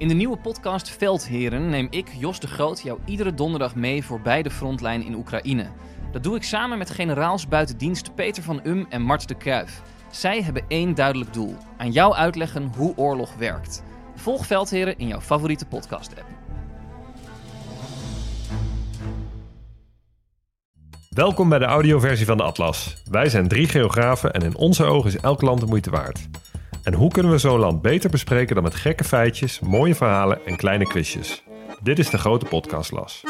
In de nieuwe podcast Veldheren neem ik, Jos de Groot, jou iedere donderdag mee voorbij de frontlijn in Oekraïne. Dat doe ik samen met generaals buiten dienst Peter van Um en Mart de Kruif. Zij hebben één duidelijk doel: aan jou uitleggen hoe oorlog werkt. Volg Veldheren in jouw favoriete podcast-app. Welkom bij de audioversie van de Atlas. Wij zijn drie geografen en in onze ogen is elk land de moeite waard. En hoe kunnen we zo'n land beter bespreken dan met gekke feitjes, mooie verhalen en kleine quizjes? Dit is de grote podcastlas.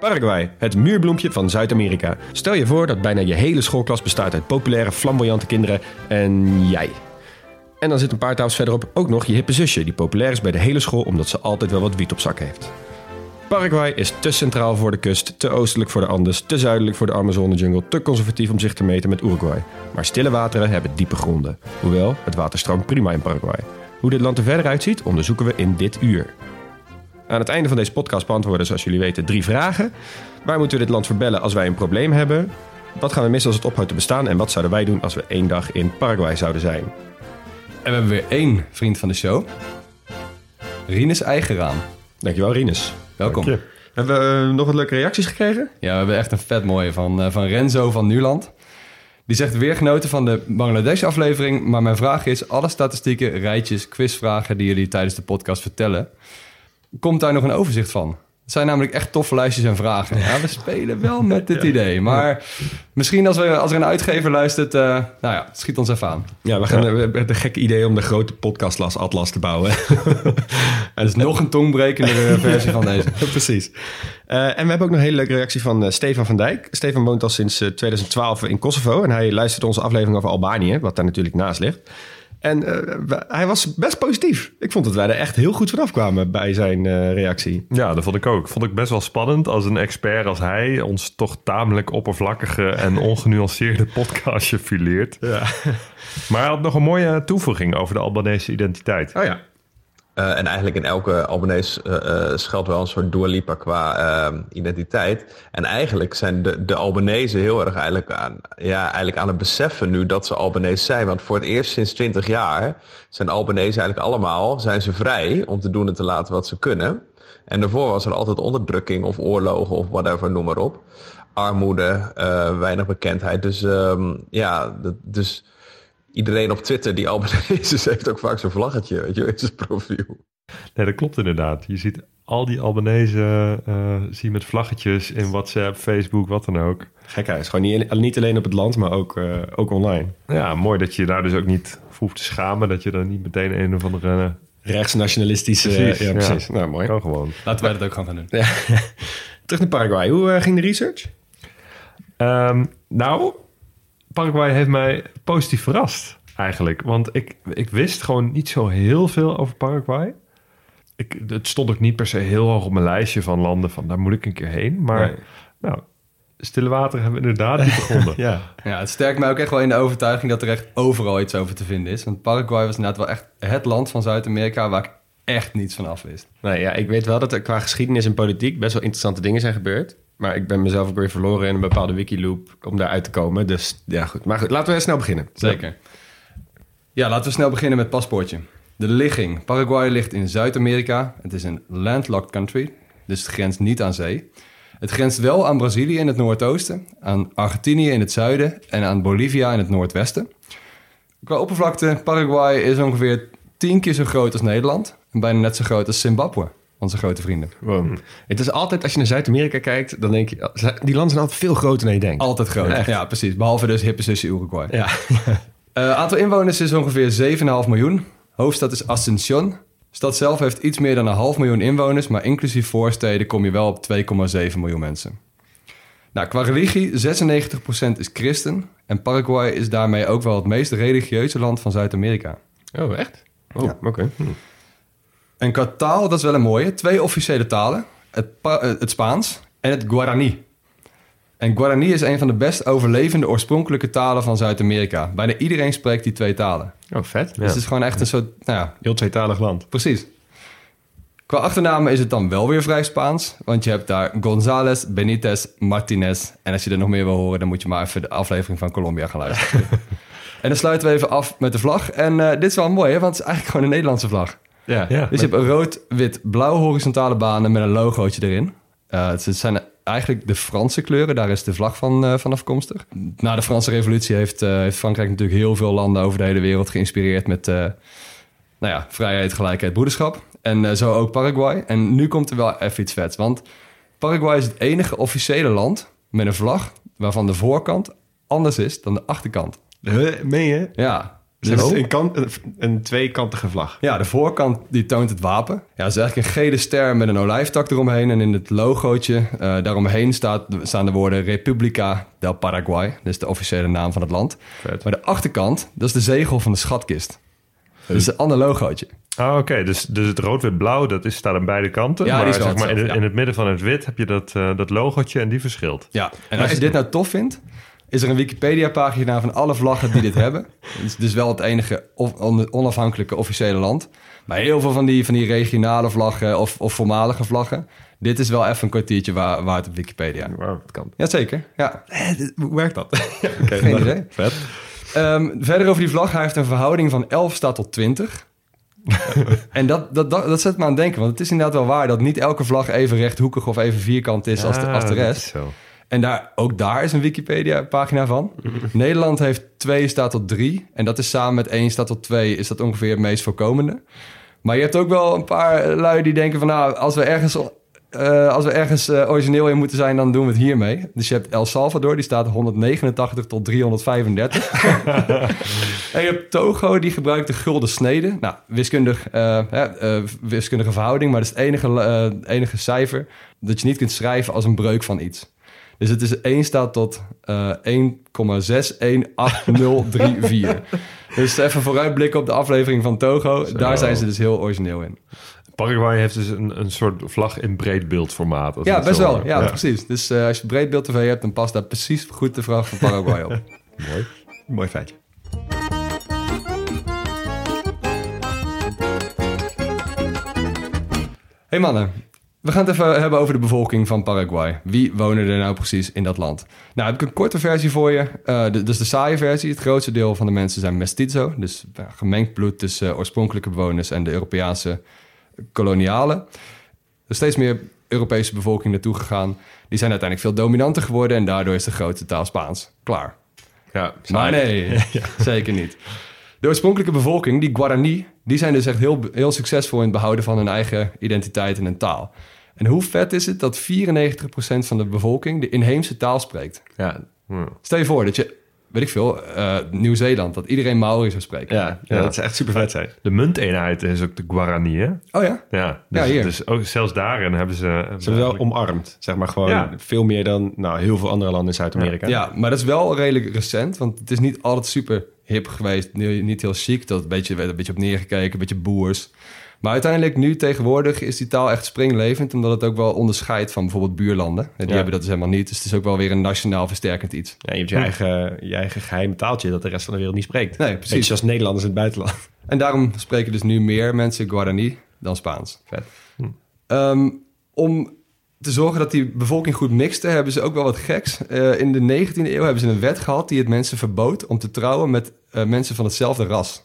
Paraguay, het muurbloempje van Zuid-Amerika. Stel je voor dat bijna je hele schoolklas bestaat uit populaire, flamboyante kinderen en jij. En dan zit een paar tafels verderop ook nog je hippe zusje, die populair is bij de hele school omdat ze altijd wel wat wiet op zak heeft. Paraguay is te centraal voor de kust, te oostelijk voor de Andes, te zuidelijk voor de Amazone-jungle, te conservatief om zich te meten met Uruguay. Maar stille wateren hebben diepe gronden. Hoewel, het water stroomt prima in Paraguay. Hoe dit land er verder uitziet, onderzoeken we in dit uur. Aan het einde van deze podcast beantwoorden, zoals jullie weten, drie vragen. Waar moeten we dit land verbellen als wij een probleem hebben? Wat gaan we missen als het ophoudt te bestaan? En wat zouden wij doen als we één dag in Paraguay zouden zijn? En we hebben weer één vriend van de show. Rinus Eigenraam. Dankjewel, Rinus. Welkom. Dank Hebben we eh, nog wat leuke reacties gekregen? Ja, we hebben echt een vet mooie van, eh, van Renzo van Nuland. Die zegt weer genoten van de Bangladesh-aflevering. Maar mijn vraag is: alle statistieken, rijtjes, quizvragen die jullie tijdens de podcast vertellen, komt daar nog een overzicht van? Het zijn namelijk echt toffe lijstjes en vragen. Ja, we spelen wel met dit idee. Maar misschien als, we, als er een uitgever luistert, eh, nou ja, schiet ons even aan. Ja, we, gaan, we hebben het gekke idee om de grote podcastlas Atlas te bouwen. En dus nog een tongbrekende versie van deze. Precies. Eh, en we hebben ook nog een hele leuke reactie van eh, Stefan van Dijk. Stefan woont al sinds eh, 2012 in Kosovo. En hij luistert onze aflevering over Albanië, wat daar natuurlijk naast ligt. En eh, hij was best positief. Ik vond dat wij er echt heel goed vanaf kwamen bij zijn eh, reactie. Ja, dat vond ik ook. Vond ik best wel spannend als een expert als hij ons toch tamelijk oppervlakkige en ongenuanceerde podcastje fileert. Ja. Maar hij had nog een mooie toevoeging over de Albanese identiteit. Oh ja. Eh, en eigenlijk in elke Albanese eh, eh, schuilt wel een soort Dua Lipa qua eh, identiteit. En eigenlijk zijn de, de Albanese heel erg eigenlijk aan, ja, eigenlijk aan het beseffen nu dat ze Albanese zijn. Want voor het eerst sinds 20 jaar zijn Albanese eigenlijk allemaal zijn ze vrij om te doen en te laten wat ze kunnen. En daarvoor was er altijd onderdrukking of oorlogen of whatever, noem maar op. Armoede, eh, weinig bekendheid. Dus ehm, ja, dus iedereen op Twitter die Albanese is, heeft ook vaak zo'n vlaggetje weet je, in zijn profiel. Nee, dat klopt inderdaad. Je ziet al die Albanese eh zie je met vlaggetjes in WhatsApp, Facebook, wat dan ook. Gek hij is gewoon niet, niet alleen op het land, maar ook, eh, ook online. Ja, mooi dat je daar dus ook niet voor hoeft te schamen. Dat je dan niet meteen een of andere... Rechtsnationalistische... Precies, ja, ja. precies. Nou, mooi. Kan gewoon. Laten wij dat ook gaan gaan doen. Ja. Terug naar Paraguay. Hoe eh, ging de research? Ehm, nou, Paraguay heeft mij positief verrast eigenlijk. Want ik, ik wist gewoon niet zo heel veel over Paraguay. Ik, het stond ook niet per se heel hoog op mijn lijstje van landen van daar moet ik een keer heen. Maar Nee. nou, Stille Water hebben we inderdaad niet gevonden. Ja. Ja, het sterkt mij ook echt wel in de overtuiging dat er echt overal iets over te vinden is. Want Paraguay was inderdaad wel echt het land van Zuid-Amerika waar ik echt niets van af wist. Nou ja, ik weet wel dat er qua geschiedenis en politiek best wel interessante dingen zijn gebeurd. Maar ik ben mezelf ook weer verloren in een bepaalde wikiloop om daaruit te komen. Dus ja, goed. Maar goed, laten we snel beginnen. Zeker. Ja, laten we snel beginnen met paspoortje. De ligging. Paraguay ligt in Zuid-Amerika. Het is een landlocked country, dus het grenst niet aan zee. Het grenst wel aan Brazilië in het noordoosten, aan Argentinië in het zuiden en aan Bolivia in het noordwesten. Qua oppervlakte, Paraguay is ongeveer tien keer zo groot als Nederland en bijna net zo groot als Zimbabwe, onze grote vrienden. Wow. Het is altijd, als je naar Zuid-Amerika kijkt, dan denk je... Die landen zijn altijd veel groter dan je denkt. Altijd groot. Echt? Ja, precies. Behalve dus hippe zusje Uruguay. Ja. Eh, aantal inwoners is ongeveer 7,5 miljoen. Hoofdstad is Asunción. stad zelf heeft iets meer dan een half miljoen inwoners, maar inclusief voorsteden kom je wel op 2,7 miljoen mensen. Nou, qua religie, 96% is christen. En Paraguay is daarmee ook wel het meest religieuze land van Zuid-Amerika. Oh, echt? Oh, Ja. oké. Hm. En qua taal, dat is wel een mooie. Twee officiële talen. Het, eh, het Spaans en het Guarani. En Guarani is een van de best overlevende oorspronkelijke talen van Zuid-Amerika. Bijna iedereen spreekt die twee talen. Oh, vet. Dus het is gewoon echt een soort... Nou ja, Heel tweetalig land. precies. Qua achternamen is het dan wel weer vrij Spaans. Want je hebt daar González, Benitez, Martinez. En als je er nog meer wil horen, dan moet je maar even de aflevering van Colombia gaan luisteren. en dan sluiten we even af met de vlag. En eh, dit is wel mooi, hè? want het is eigenlijk gewoon een Nederlandse vlag. Ja. Ja. Dus je hebt een rood, wit, blauw horizontale banen met een logootje erin. Eh, het zijn eigenlijk de Franse kleuren. Daar is de vlag van, eh, van afkomstig. Na de Franse revolutie heeft, eh, heeft Frankrijk natuurlijk heel veel landen over de hele wereld geïnspireerd met nou ja, vrijheid, gelijkheid, broederschap. En zo ook Paraguay. En nu komt er wel even iets vets. Want Paraguay is het enige officiële land met een vlag waarvan de voorkant anders is dan de achterkant. Huh, meen je? Ja, Dus een, kant, een, tweekantige vlag. ja, de voorkant die toont het wapen. Ja, het is eigenlijk een gele ster met een olijftak eromheen. En in het logootje eh, daaromheen staat, staan de woorden República del Paraguay. Dat is de officiële naam van het land. Vet. Maar de achterkant, dat is de zegel van de schatkist. Dat is een ander logootje. Ah, oké. Dus, dus het rood-wit-blauw, dat is, staat aan beide kanten. Ja, die maar zeg maar in, het midden van het wit heb je dat, eh, dat logootje en die verschilt. Ja, en als je dit nou tof vindt, is er een Wikipedia-pagina van alle vlaggen die dit hebben. Het is dus wel het enige onafhankelijke officiële land. Maar heel veel van die, van die regionale vlaggen of, of voormalige vlaggen. Dit is wel even een kwartiertje wa- waard op Wikipedia. Dat kan. Jazeker, ja. Hoe werkt dat? ja, Geen nou, idee. Vet. Ehm, verder over die vlag. Hij heeft een verhouding van 11 staat tot 20. en dat, dat, dat, dat zet me aan het denken. Want het is inderdaad wel waar dat niet elke vlag even rechthoekig of even vierkant is als de, als de rest. Zo. En daar, ook daar is een Wikipedia-pagina van. Nederland heeft 2 staat tot 3. En dat is samen met 1 staat tot 2 is dat ongeveer het meest voorkomende. Maar je hebt ook wel een paar lui die denken van... nou, als we ergens, eh, als we ergens eh, origineel in moeten zijn... dan doen we het hiermee. Dus je hebt El Salvador, die staat 189 tot 335. en je hebt Togo, die gebruikt de gulden snede. Nou, wiskundig, eh, eh, wiskundige verhouding... maar dat is het enige, eh, enige cijfer... dat je niet kunt schrijven als een breuk van iets. Dus het is 1 staat tot eh 1,618034. dus even vooruitblikken op de aflevering van Togo. Daar zijn ze dus heel origineel in. Paraguay heeft dus een, een soort vlag in breedbeeldformaat. Ja, best wel. Ja, precies. Dus eh, als je breedbeeld tv hebt, dan past daar precies goed de vraag van Paraguay op. Mooi. Mooi feitje. hey mannen, we gaan het even hebben over de bevolking van Paraguay. Wie wonen er nou precies in dat land? Nou, heb ik een korte versie voor je. Eh, de- dus de saaie versie. Het grootste deel van de mensen zijn mestizo. Dus ja, gemengd bloed tussen eh, oorspronkelijke bewoners en de Europese kolonialen. Er is steeds meer Europese bevolking naartoe gegaan. Die zijn uiteindelijk veel dominanter geworden... en daardoor is de grootste taal Spaans. Klaar. Ja, Maar nee, zeker niet. De oorspronkelijke bevolking, die Guarani, die zijn dus echt heel, heel succesvol in het behouden van hun eigen identiteit en hun taal. En hoe vet is het dat 94% van de bevolking de inheemse taal spreekt? Ja, hm. Stel je voor dat je, weet ik veel, eh, Nieuw-Zeeland, dat iedereen Maori zou spreken. ja, ja, Ja. dat is echt super vet zijn. De munteenheid is ook de Guarani, hè? Oh ja? Ja, dus, Ja, hier. dus ook zelfs daarin hebben ze... Ze hebben wel omarmd, zeg maar gewoon Ja. veel meer dan nou, heel veel andere landen in Zuid-Amerika. Ja, maar dat is wel redelijk recent, want het is niet altijd super hip geweest, niet heel chic, dat een beetje, werd een beetje op neergekeken, een beetje boers. Maar uiteindelijk nu tegenwoordig is die taal echt springlevend, omdat het ook wel onderscheidt van bijvoorbeeld buurlanden. En die Ja. hebben dat dus helemaal niet, dus het is ook wel weer een nationaal versterkend iets. Ja, je hebt je eigen, je eigen geheime taaltje dat de rest van de wereld niet spreekt. Nee, precies. Beetje zoals Nederlanders in het buitenland. En daarom spreken dus nu meer mensen Guarani dan Spaans. Vet. Ehm, om te zorgen dat die bevolking goed mixte, hebben ze ook wel wat geks. Eh, in de 19e eeuw hebben ze een wet gehad die het mensen verbood om te trouwen met eh, mensen van hetzelfde ras.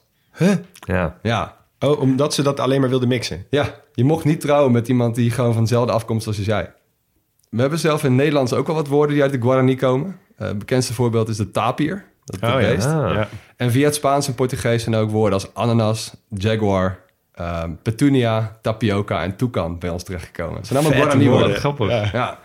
Ja, Ja, Oh, omdat ze dat alleen maar wilden mixen. Ja, je mocht niet trouwen met iemand die gewoon van dezelfde afkomst als jij. We hebben zelf in het Nederlands ook wel wat woorden die uit de Guarani komen. Eh, het bekendste voorbeeld is de tapir, dat Oh, beest. Ah. Ja. En via het Spaans en Portugees zijn er ook woorden als ananas, jaguar, ehm, petunia, tapioca en toucan bij ons terechtgekomen. Het zijn allemaal Guarani woorden. grappig. Ja. Ja.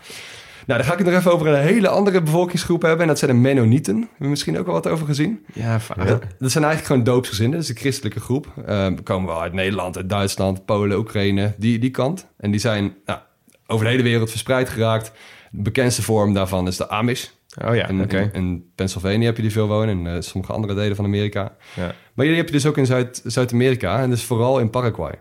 Nou, dan ga ik het nog even over een hele andere bevolkingsgroep hebben. En dat zijn de Mennonieten. Hebben we misschien ook wel wat over gezien. Ja, Dat, dat zijn eigenlijk gewoon doopsgezinden. Dat is een christelijke groep. Ehm komen wel uit Nederland, uit Duitsland, Polen, Oekraïne. Die, die kant. En die zijn nou, over de hele wereld verspreid geraakt. De bekendste vorm daarvan is de Amish. Oh ja, in, oké. in, in Pennsylvania heb je die veel wonen. En eh, sommige andere delen van Amerika. Ja. Maar die heb je dus ook in Zuid- Zuid-Amerika. en dus vooral in Paraguay.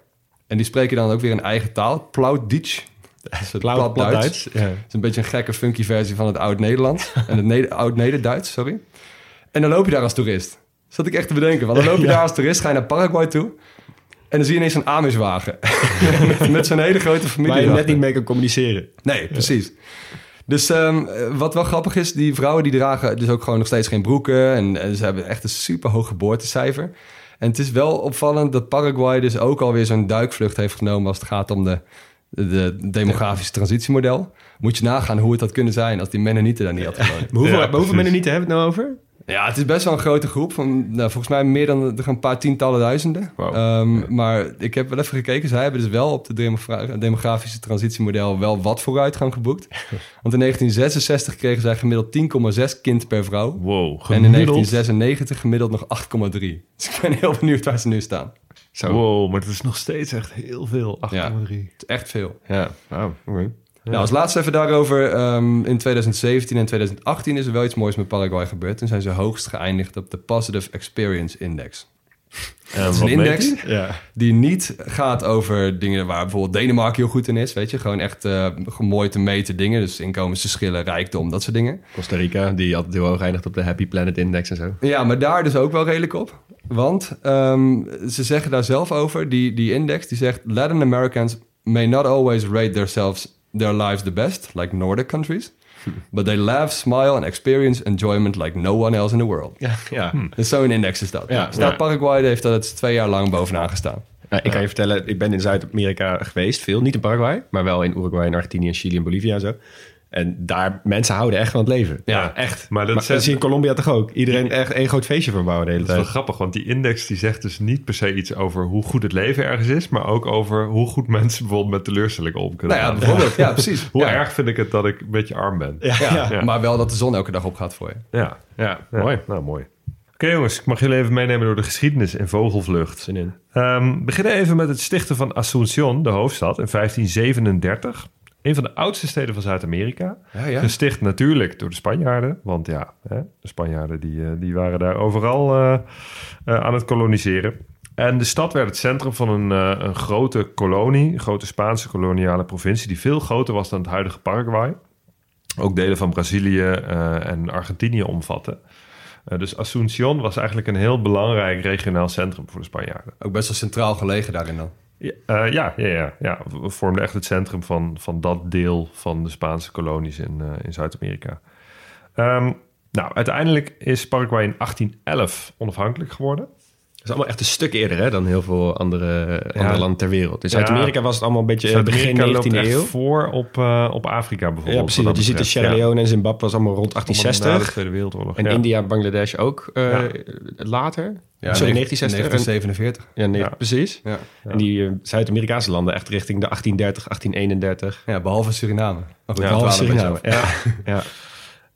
En die spreken dan ook weer een eigen taal. Plautdietsch. Dat is het Plat- Duits. Ja. Is een beetje een gekke, funky versie van het Oud-Nederlands. en het Neder- Oud-Nederduits, sorry. En dan loop je daar als toerist. Zat ik echt te bedenken. Want dan loop je daar als toerist, ga je naar Paraguay toe. En dan zie je ineens een Amish-wagen. met met zo'n hele grote familie. Waar je net niet mee kan communiceren. Nee, precies. Dus ehm, wat wel grappig is, die vrouwen die dragen dus ook gewoon nog steeds geen broeken. En, en ze hebben echt een super hoog geboortecijfer. En het is wel opvallend dat Paraguay dus ook alweer zo'n duikvlucht heeft genomen als het gaat om de, de, de demografische transitiemodel. Moet je nagaan hoe het had kunnen zijn als die Mennonieten daar niet had gewoond. Maar hoeveel, Ja, maar hoeveel precies. Mennonieten hebben we het nou over? Ja, het is best wel een grote groep. Van, nou, volgens mij meer dan er gaan een paar tientallen duizenden. Wow. Ehm, Maar ik heb wel even gekeken. Zij hebben dus wel op de demogra- demografische transitiemodel wel wat vooruitgang geboekt. Want in 1966 kregen zij gemiddeld 10,6 kind per vrouw. Wow, En in gemiddeld. 1996 gemiddeld nog 8,3. Dus ik ben heel benieuwd waar ze nu staan. Zo. Wow, maar het is nog steeds echt heel veel. 8,3. Ja. Het is echt veel. Ja, wauw. oké. Nou, als laatste even daarover. ehm, in 2017 en 2018 is er wel iets moois met Paraguay gebeurd. En zijn ze hoogst geëindigd op de Positive Experience Index. En is wat een index. die? Ja. Die niet gaat over dingen waar bijvoorbeeld Denemarken heel goed in is. Weet je, gewoon echt eh, mooi te meten dingen. Dus inkomensverschillen, rijkdom, dat soort dingen. Costa Rica, die altijd heel hoog eindigt op de Happy Planet Index en zo. Ja, maar daar dus ook wel redelijk op. Want ehm, ze zeggen daar zelf over, die, die index, die zegt... Latin Americans may not always rate themselves, their lives the best, like Nordic countries. But they laugh, smile and experience enjoyment like no one else in the world. Ja, ja. Dus zo'n index is dat. Ja, Staat ja. Paraguay heeft dat twee jaar lang bovenaan gestaan. Nou, ik kan je vertellen, ik ben in Zuid-Amerika geweest, veel. Niet in Paraguay, maar wel in Uruguay, en Argentinië, en Chili en Bolivia en zo. En daar, mensen houden echt van het leven. Ja, echt. maar dat maar dat zie je in Colombia toch ook. Iedereen echt één groot feestje van bouwen de hele Dat is wel tijd. grappig, want die index die zegt dus niet per se iets over hoe goed het leven ergens is, maar ook over hoe goed mensen bijvoorbeeld met teleurstellingen om kunnen Nou ja, gaan. bijvoorbeeld. Ja, precies. Hoe Ja. erg vind ik het dat ik een beetje arm ben? Ja, Ja, ja. maar wel dat de zon elke dag opgaat voor je. Ja, ja, Ja, mooi. Nou, mooi. Oké jongens, ik mag jullie even meenemen door de geschiedenis in vogelvlucht. Zin in. Ehm, we beginnen even met het stichten van Asunción, de hoofdstad, in 1537. Een van de oudste steden van Zuid-Amerika. Ja, ja. Gesticht natuurlijk door de Spanjaarden. Want ja, hè, de Spanjaarden die, eh, die waren daar overal eh, eh, aan het koloniseren. En de stad werd het centrum van een, een grote kolonie, een grote Spaanse koloniale provincie, die veel groter was dan het huidige Paraguay. Ook delen van Brazilië en Argentinië omvatten. Dus Asunción was eigenlijk een heel belangrijk regionaal centrum voor de Spanjaarden. Ook best wel centraal gelegen daarin dan. Ja, ja, ja, ja, ja. We vormden echt het centrum van, van dat deel van de Spaanse kolonies in, eh, in Zuid-Amerika. Ehm, nou, uiteindelijk is Paraguay in 1811 onafhankelijk geworden. Dat is allemaal echt een stuk eerder hè, dan heel veel andere, andere landen ter wereld. In. Zuid-Amerika was het allemaal een beetje eh, begin Zuid-Amerika loopt 19e echt eeuw. voor op, eh, op Afrika bijvoorbeeld. Ja, precies. Want je ziet betreft. Sierra. Leone en Zimbabwe was allemaal rond Allemaal na de 1860. Tweede Wereldoorlog. En. India, Bangladesh ook eh, later. Ja, Sorry, 19- 1960. 1947. Ja, nee, Ja. precies. Ja. En die Zuid-Amerikaanse landen echt richting de 1830, 1831. ja, behalve Suriname. Goed, Behalve Suriname. Ja.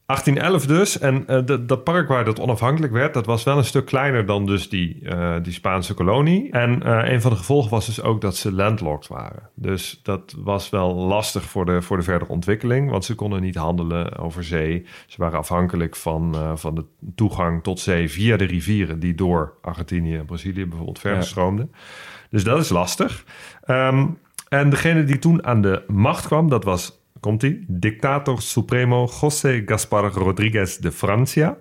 ja. 1811 dus. En eh, dat- dat Paraguay dat onafhankelijk werd, dat was wel een stuk kleiner dan dus die, eh, die Spaanse kolonie. En eh, een van de gevolgen was dus ook dat ze landlocked waren. Dus dat was wel lastig voor de, voor de verdere ontwikkeling, want ze konden niet handelen over zee. Ze waren afhankelijk van, van de toegang tot zee via de rivieren die door Argentinië en Brazilië bijvoorbeeld verder Ja. stroomden. Dus dat is lastig. Ehm, en degene die toen aan de macht kwam, dat was, komt ie, dictator supremo José Gaspar Rodríguez de Francia.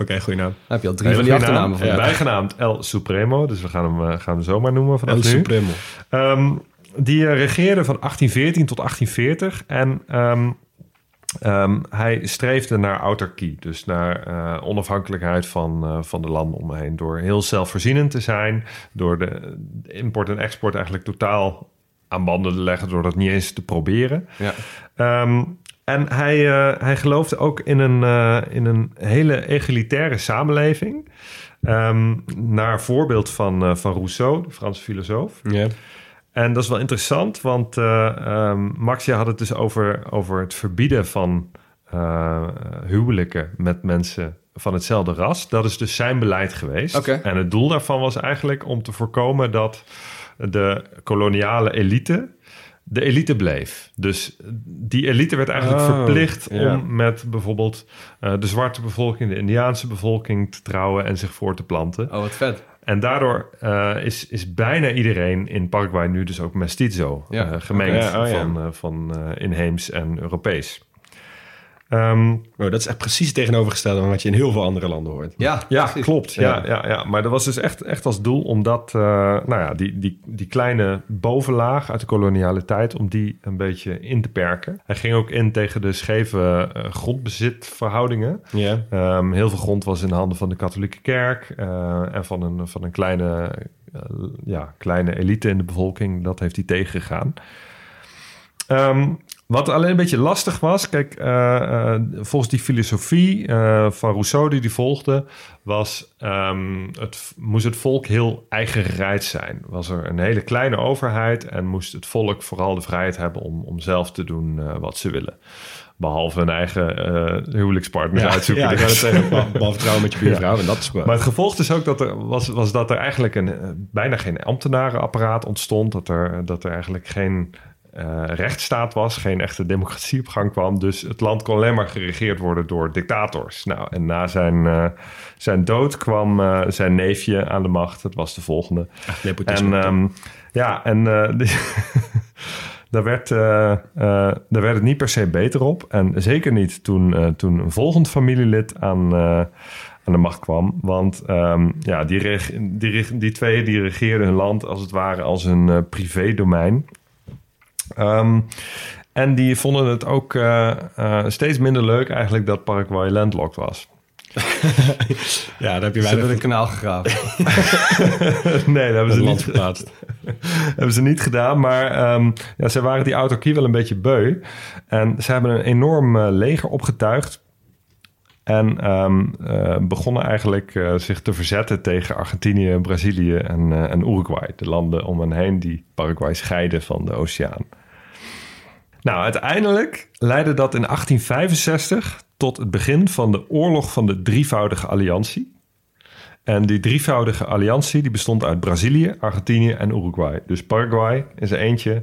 Oké, goeie naam. Dan heb je al drie van die goede naam. achternamen van Ja. Bijgenaamd El Supremo, dus we gaan hem, eh, gaan hem zomaar noemen vanaf El nu. Supremo. Ehm, die eh, regeerde van 1814 tot 1840 en ehm, ehm, hij streefde naar autarkie, dus naar eh, onafhankelijkheid van, eh, van de landen om me heen. Door heel zelfvoorzienend te zijn, door de import en export eigenlijk totaal aan banden te leggen, door dat niet eens te proberen. Ja. Ehm, en hij, eh, hij geloofde ook in een, eh, in een hele egalitaire samenleving. Ehm, naar voorbeeld van, eh, van Rousseau, de Franse filosoof. Ja. En dat is wel interessant, want um, Maxia had het dus over, over het verbieden van huwelijken met mensen van hetzelfde ras. Dat is dus zijn beleid geweest. En het doel daarvan was eigenlijk om te voorkomen dat de koloniale elite de elite bleef. Dus die elite werd eigenlijk Oh, verplicht ja. om met bijvoorbeeld eh, de zwarte bevolking, de Indiaanse bevolking te trouwen en zich voor te planten. Oh, wat vet. En daardoor eh, is, is bijna iedereen in Paraguay nu dus ook mestizo Ja, eh, gemengd. Ja, oh ja. van, van inheems en Europees. Ehm, Oh, dat is echt precies het tegenovergestelde van wat je in heel veel andere landen hoort. Ja, ja, precies. klopt. Ja. Ja. Ja, ja, Maar dat was dus echt, echt als doel om dat, eh, nou ja, die, die, die kleine bovenlaag uit de koloniale tijd, om die een beetje in te perken. Hij ging ook in tegen de scheve eh, grondbezitverhoudingen. Ja. Ehm, heel veel grond was in de handen van de katholieke kerk eh, en van een, van een kleine, ja, kleine elite in de bevolking. Dat heeft hij tegengegaan. Ehm, wat alleen een beetje lastig was, kijk, eh, eh, volgens die filosofie eh, van Rousseau die die volgde, was, ehm, het, moest het volk heel eigengereid zijn. Was er een hele kleine overheid en moest het volk vooral de vrijheid hebben om, om zelf te doen wat ze willen. Behalve hun eigen eh huwelijkspartner uitzoeken. Ja, ik het zeggen, beh- behalve trouwen met je buurvrouw. En dat is maar het gevolg dus ook dat er was, was dat er eigenlijk een, bijna geen ambtenarenapparaat ontstond. Dat er, dat er eigenlijk geen eh, rechtsstaat was, geen echte democratie op gang kwam. Dus het land kon alleen maar geregeerd worden door dictators. Nou, en na zijn, eh, zijn dood kwam eh, zijn neefje aan de macht. Dat was de volgende. En ehm, ja, en die- daar, werd, daar werd het niet per se beter op. En zeker niet toen, toen een volgend familielid aan, aan de macht kwam. Want ehm, ja, die, die, die twee die regeerden hun land als het ware als een eh privé-domein. Ehm, en die vonden het ook eh, eh, steeds minder leuk eigenlijk dat Paraguay landlocked was. ja, daar heb je Ze hebben weinig een kanaal gegraven. nee, dat hebben ze niet verplaatst. hebben ze niet gedaan. Maar ehm, ja, ze waren die autarkie wel een beetje beu. En ze hebben een enorm eh, leger opgetuigd. En ehm, eh, begonnen eigenlijk eh, zich te verzetten tegen Argentinië, Brazilië en, eh, en Uruguay. De landen om hen heen die Paraguay scheiden van de oceaan. Nou, uiteindelijk leidde dat in 1865 tot het begin van de oorlog van de drievoudige alliantie. En die drievoudige alliantie die bestond uit Brazilië, Argentinië en Uruguay. Dus Paraguay zijn eentje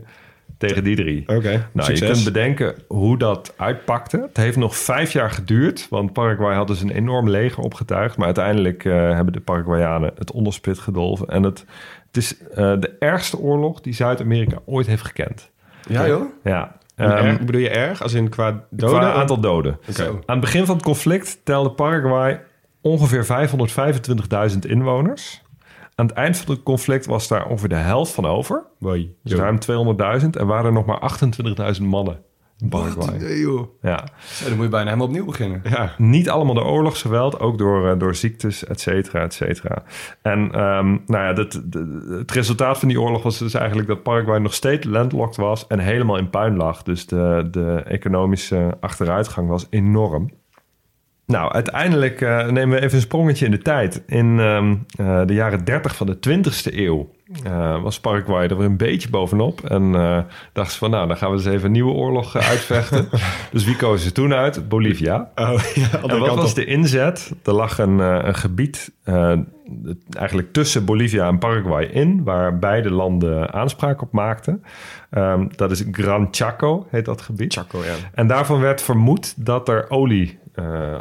tegen die drie. Oké, Nou, succes. je kunt bedenken hoe dat uitpakte. Het heeft nog vijf jaar geduurd, want Paraguay had dus een enorm leger opgetuigd. Maar uiteindelijk eh, hebben de Paraguayanen het onderspit gedolven. En het, het is eh, de ergste oorlog die Zuid-Amerika ooit heeft gekend. Ja, joh. Ja. Erg bedoel je erg? Als in qua doden? Qua aantal doden. Aan het begin van het conflict telde Paraguay ongeveer 525.000 inwoners. Aan het eind van het conflict was daar ongeveer de helft van over. Boy. Dus ruim 200.000. En waren er nog maar 28.000 mannen Paraguay. Joh. Ja. Zo, dan moet je bijna helemaal opnieuw beginnen. Ja. Niet allemaal door oorlogsgeweld, ook door, eh, door ziektes, et cetera, et cetera. En ehm, nou ja, dat, het resultaat van die oorlog was dus eigenlijk dat Paraguay nog steeds landlocked was en helemaal in puin lag. Dus de, de economische achteruitgang was enorm. Nou, uiteindelijk eh, nemen we even een sprongetje in de tijd. In ehm, eh, de jaren 30 van de 20ste eeuw eh, was Paraguay er weer een beetje bovenop. En eh dachten ze van, nou, dan gaan we eens even een nieuwe oorlog eh, uitvechten. dus wie kozen ze toen uit? Bolivia. Oh, ja, En wat was op. de inzet? Er lag een, een gebied eigenlijk tussen Bolivia en Paraguay in, waar beide landen aanspraak op maakten. Ehm, dat is Gran Chaco, heet dat gebied. Chaco, ja. En daarvan werd vermoed dat er olie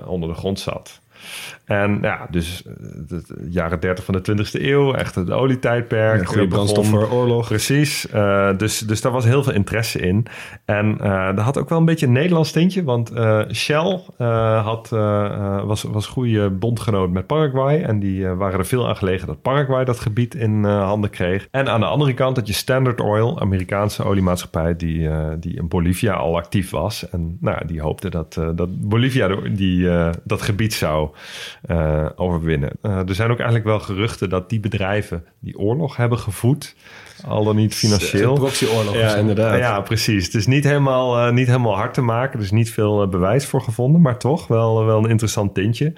onder de grond zat. En ja, dus eh, de, de jaren 30 van de 20e eeuw, echt het olietijdperk. Een goede begon- brandstof voor oorlog. Precies, eh, dus, dus daar was heel veel interesse in. En eh daar had ook wel een beetje een Nederlands tintje, want eh, Shell eh, had, eh, eh, was, was goede bondgenoot met Paraguay. En die eh, waren er veel aan gelegen dat Paraguay dat gebied in eh, handen kreeg. En aan de andere kant had je Standard Oil, Amerikaanse oliemaatschappij, die, eh, die in Bolivia al actief was. En nou, ja, die hoopte dat, eh, dat Bolivia die, eh, dat gebied zou eh, overwinnen. Eh, er zijn ook eigenlijk wel geruchten dat die bedrijven die oorlog hebben gevoed, al dan niet financieel. Proxyoorlog. Ja, inderdaad. Ja, precies. Het is niet helemaal, eh, niet helemaal hard te maken. Er is niet veel bewijs voor gevonden, maar toch wel, wel een interessant tintje.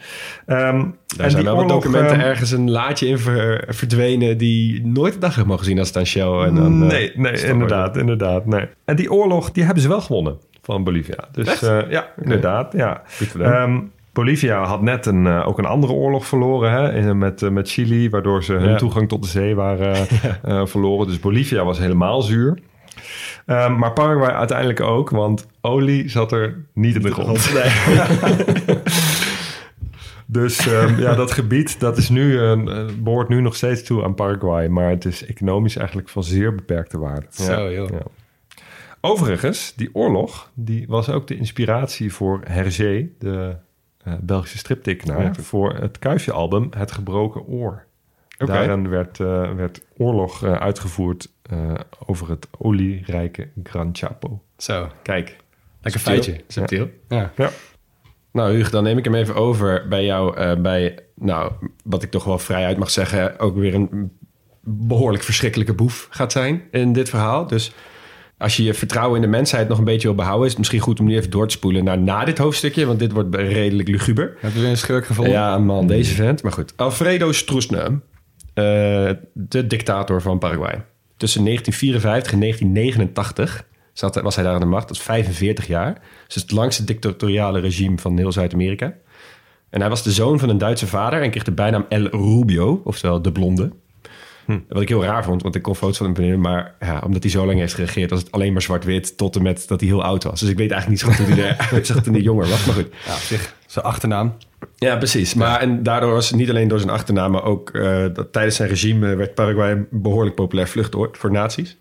Ehm, Daar en zijn die wel oorlog, documenten ehm, ergens een laadje in ver- verdwenen... die nooit de dag hebben mogen zien als het aan Shell. En dan, nee, nee inderdaad, inderdaad. Nee. En die oorlog, die hebben ze wel gewonnen van Bolivia. Dus ja, inderdaad. Ja. Bolivia had net een, eh, ook een andere oorlog verloren hè, in- met, eh, met Chili, waardoor ze hun Ja. toegang tot de zee waren eh, verloren. Dus Bolivia was helemaal zuur. Ehm, maar Paraguay uiteindelijk ook, want olie zat er niet in de grond. Dus ehm, ja, dat gebied dat is nu, een- eh, behoort nu nog steeds toe aan Paraguay. Maar het is economisch eigenlijk van zeer beperkte waarde. Zo, joh. Ja. Overigens, die oorlog die was ook de inspiratie voor Hergé, de eh, Belgische striptekenaar, Ja. voor het Kuifje-album Het Gebroken Oor. Oké. Daarin werd, eh, werd oorlog eh, uitgevoerd eh, over het olierijke Gran Chapo. Zo, Kijk. lekker Subtiel. feitje. Subtiel. Ja. Ja. Nou, Hugo, dan neem ik hem even over bij jou. eh, bij, nou, wat ik toch wel vrij uit mag zeggen, ook weer een behoorlijk verschrikkelijke boef gaat zijn in dit verhaal. Dus als je je vertrouwen in de mensheid nog een beetje wil behouden, is het misschien goed om nu even door te spoelen naar na dit hoofdstukje, want dit wordt redelijk luguber. Heb je weer een schurk gevonden? Ja, man, deze vent. Maar goed. Alfredo Stroessner, eh, de dictator van Paraguay. Tussen 1954 en 1989 zat, was hij daar aan de macht. Dat is 45 jaar. Dus het langste dictatoriale regime van heel Zuid-Amerika. En hij was de zoon van een Duitse vader en kreeg de bijnaam El Rubio, oftewel de blonde. Wat ik heel raar vond, want ik kon foto's van hem vinden. Maar ja, omdat hij zo lang heeft geregeerd, was het alleen maar zwart-wit tot en met dat hij heel oud was. Dus ik weet eigenlijk niet zo goed hoe hij eruit zag toen hij jonger was. Maar goed. Ja, op zich, zijn achternaam. Ja, precies. Maar en daardoor was het niet alleen door zijn achternaam, maar ook eh, dat tijdens zijn regime werd Paraguay een behoorlijk populair vluchtoord voor nazi's.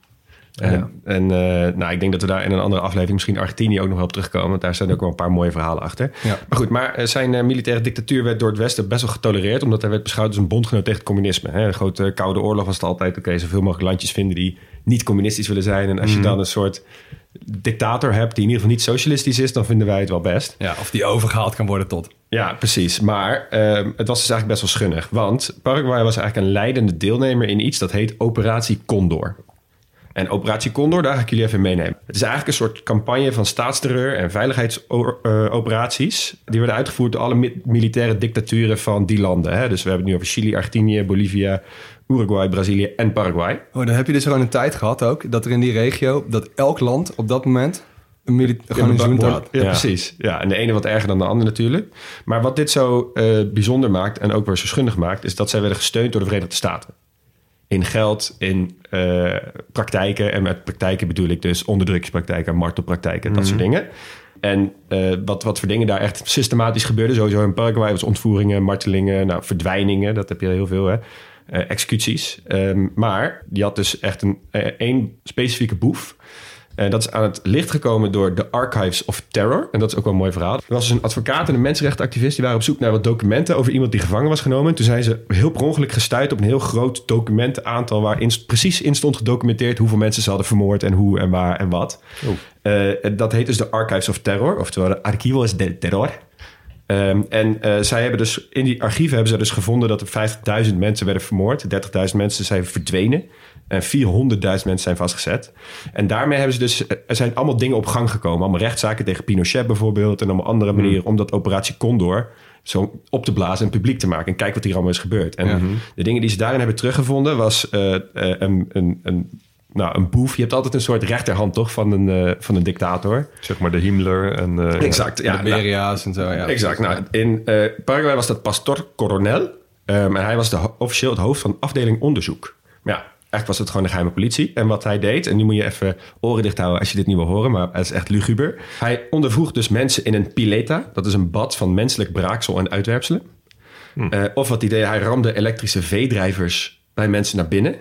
En, en eh, nou, ik denk dat we daar in een andere aflevering misschien Argentinië ook nog wel op terugkomen. Want daar zijn ook wel een paar mooie verhalen achter. Ja. Maar goed, maar eh, zijn eh, militaire dictatuur werd door het Westen best wel getolereerd. Omdat hij werd beschouwd als een bondgenoot tegen het communisme. Hè. De grote Koude Oorlog was het altijd, oké, zoveel mogelijk landjes vinden die niet communistisch willen zijn. En als je dan een soort dictator hebt die in ieder geval niet socialistisch is, dan vinden wij het wel best. Ja, of die overgehaald kan worden tot. Ja, precies. Maar ehm, het was dus eigenlijk best wel schunnig. Want Paraguay was eigenlijk een leidende deelnemer in iets dat heet Operatie Condor. En Operatie Condor, daar ga ik jullie even meenemen. Het is eigenlijk een soort campagne van staatsterreur en veiligheidsoperaties. Die werden uitgevoerd door alle mi- militaire dictaturen van die landen. Hè? Dus we hebben het nu over Chili, Argentinië, Bolivia, Uruguay, Brazilië en Paraguay. Oh, dan heb je dus gewoon een tijd gehad ook, dat er in die regio, dat elk land op dat moment een gewoon een junta had. Ja, precies. Ja, en de ene wat erger dan de ander natuurlijk. Maar wat dit zo eh, bijzonder maakt en ook weer zo schunnig maakt... is dat zij werden gesteund door de Verenigde Staten. In geld, in eh, praktijken. En met praktijken bedoel ik dus onderdrukkingspraktijken... martelpraktijken, dat soort dingen. En eh, wat, wat voor dingen daar echt systematisch gebeurden... sowieso in Paraguay was ontvoeringen, martelingen... Nou, verdwijningen, dat heb je heel veel, hè. Eh, executies. Ehm, maar die had dus echt een één specifieke boef... En dat is aan het licht gekomen door de Archives of Terror. En dat is ook wel een mooi verhaal. Er was dus een advocaat en een mensenrechtenactivist... die waren op zoek naar wat documenten over iemand die gevangen was genomen. Toen zijn ze heel per ongeluk gestuurd op een heel groot documentenaantal... waarin precies in stond gedocumenteerd hoeveel mensen ze hadden vermoord... en hoe en waar en wat. Eh, dat heet dus de Archives of Terror. Oftewel de Archivos del Terror. Ehm, en eh, zij hebben dus in die archieven hebben ze dus gevonden dat er 50.000 mensen werden vermoord. 30.000 mensen zijn verdwenen. En 400.000 mensen zijn vastgezet. En daarmee hebben ze dus. Er zijn allemaal dingen op gang gekomen. Allemaal rechtszaken tegen Pinochet bijvoorbeeld. En allemaal andere manieren om dat operatie Condor zo op te blazen en publiek te maken. En kijk wat hier allemaal is gebeurd. En de dingen die ze daarin hebben teruggevonden was eh, eh, een, een, een, nou, een boef. Je hebt altijd een soort rechterhand toch van een, eh, van een dictator. Zeg maar de Himmler en... Exact. Ja, de nou, Beria's en zo. Ja, exact. Nou, in eh, Paraguay was dat Pastor Coronel. Ehm, en hij was de, officieel het hoofd van afdeling onderzoek. Maar ja, eigenlijk was het gewoon de geheime politie. En wat hij deed, en nu moet je even oren dicht houden als je dit niet wil horen, maar het is echt luguber. Hij ondervroeg dus mensen in een pileta. Dat is een bad van menselijk braaksel en uitwerpselen. Eh, of wat hij deed, hij ramde elektrische veedrijvers bij mensen naar binnen.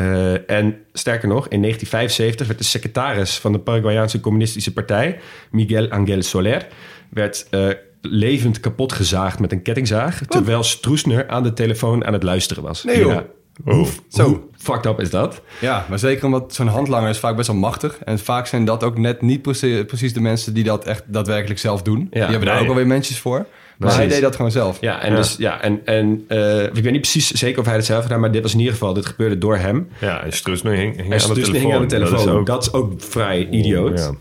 Eh, en sterker nog, in 1975 werd de secretaris van de Paraguayaanse Communistische Partij, Miguel Angel Soler, werd eh, levend kapot gezaagd met een kettingzaag, terwijl Stroesner aan de telefoon aan het luisteren was. Nee, joh. Ja. Hoe, Zo. hoe fucked up is dat? Ja, maar zeker omdat zo'n handlanger is vaak best wel machtig. En vaak zijn dat ook net niet precies, de mensen die dat echt daadwerkelijk zelf doen. die hebben daar nee. ook alweer mensen voor. Maar hij deed dat gewoon zelf. Ja, en, Ja. Dus, ja, en, en eh, ik weet niet precies zeker of hij het zelf gedaan, maar dit was in ieder geval, dit gebeurde door hem. Ja, en Stroessner hing, hing En aan de telefoon. hing aan de telefoon. Dat is is ook... vrij idioot. Ja.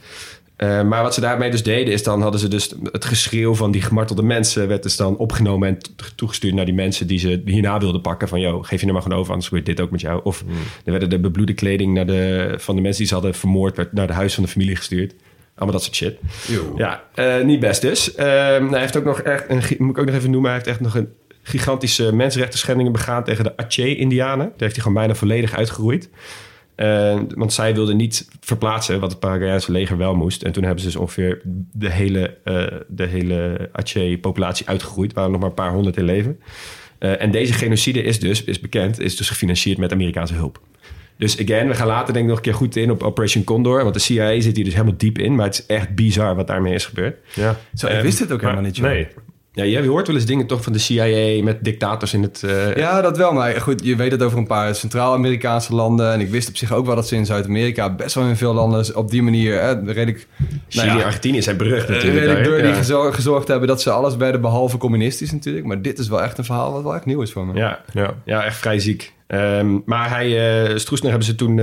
Eh, maar wat ze daarmee dus deden, is dan hadden ze dus het geschreeuw van die gemartelde mensen, werd dus dan opgenomen en toegestuurd naar die mensen die ze hierna wilden pakken. Van, joh, geef je nou maar gewoon over, anders gebeurt dit ook met jou. Of Hmm. er werden de bebloede kleding naar de, van de mensen die ze hadden vermoord, werd naar de huis van de familie gestuurd. Allemaal dat soort shit. Yo. Ja, eh, niet best dus. Ehm, nou, hij heeft ook nog echt, een, moet ik ook nog even noemen, hij heeft echt nog een gigantische mensenrechten schendingen begaan tegen de Aceh-Indianen. Daar heeft hij gewoon bijna volledig uitgeroeid. Eh, want zij wilden niet verplaatsen wat het Paraguayaanse leger wel moest. En toen hebben ze dus ongeveer de hele, eh, de hele Aceh-populatie uitgegroeid. Er waren nog maar een paar honderd in leven. En deze genocide is dus, is bekend, is dus gefinancierd met Amerikaanse hulp. Dus again, we gaan later denk ik nog een keer goed in op Operation Condor. Want de CIA zit hier dus helemaal diep in. Maar het is echt bizar wat daarmee is gebeurd. Ja. Zo, ik wist het ook helemaal niet, joh. Nee. Ja, jij hoort wel eens dingen toch van de CIA met dictators in het... eh, Ja, dat wel. Maar goed, je weet het over een paar Centraal-Amerikaanse landen. En ik wist op zich ook wel dat ze in Zuid-Amerika best wel in veel landen op die manier hè, redelijk, Chili nou en ja, Argentinië zijn berucht eh, natuurlijk. redelijk ja. gezor- gezorgd hebben dat ze alles werden behalve communistisch natuurlijk. Maar dit is wel echt een verhaal wat wel echt nieuw is voor me. Ja, Ja. ja, echt vrij ziek. Ehm, maar hij, eh Stroessner hebben ze toen,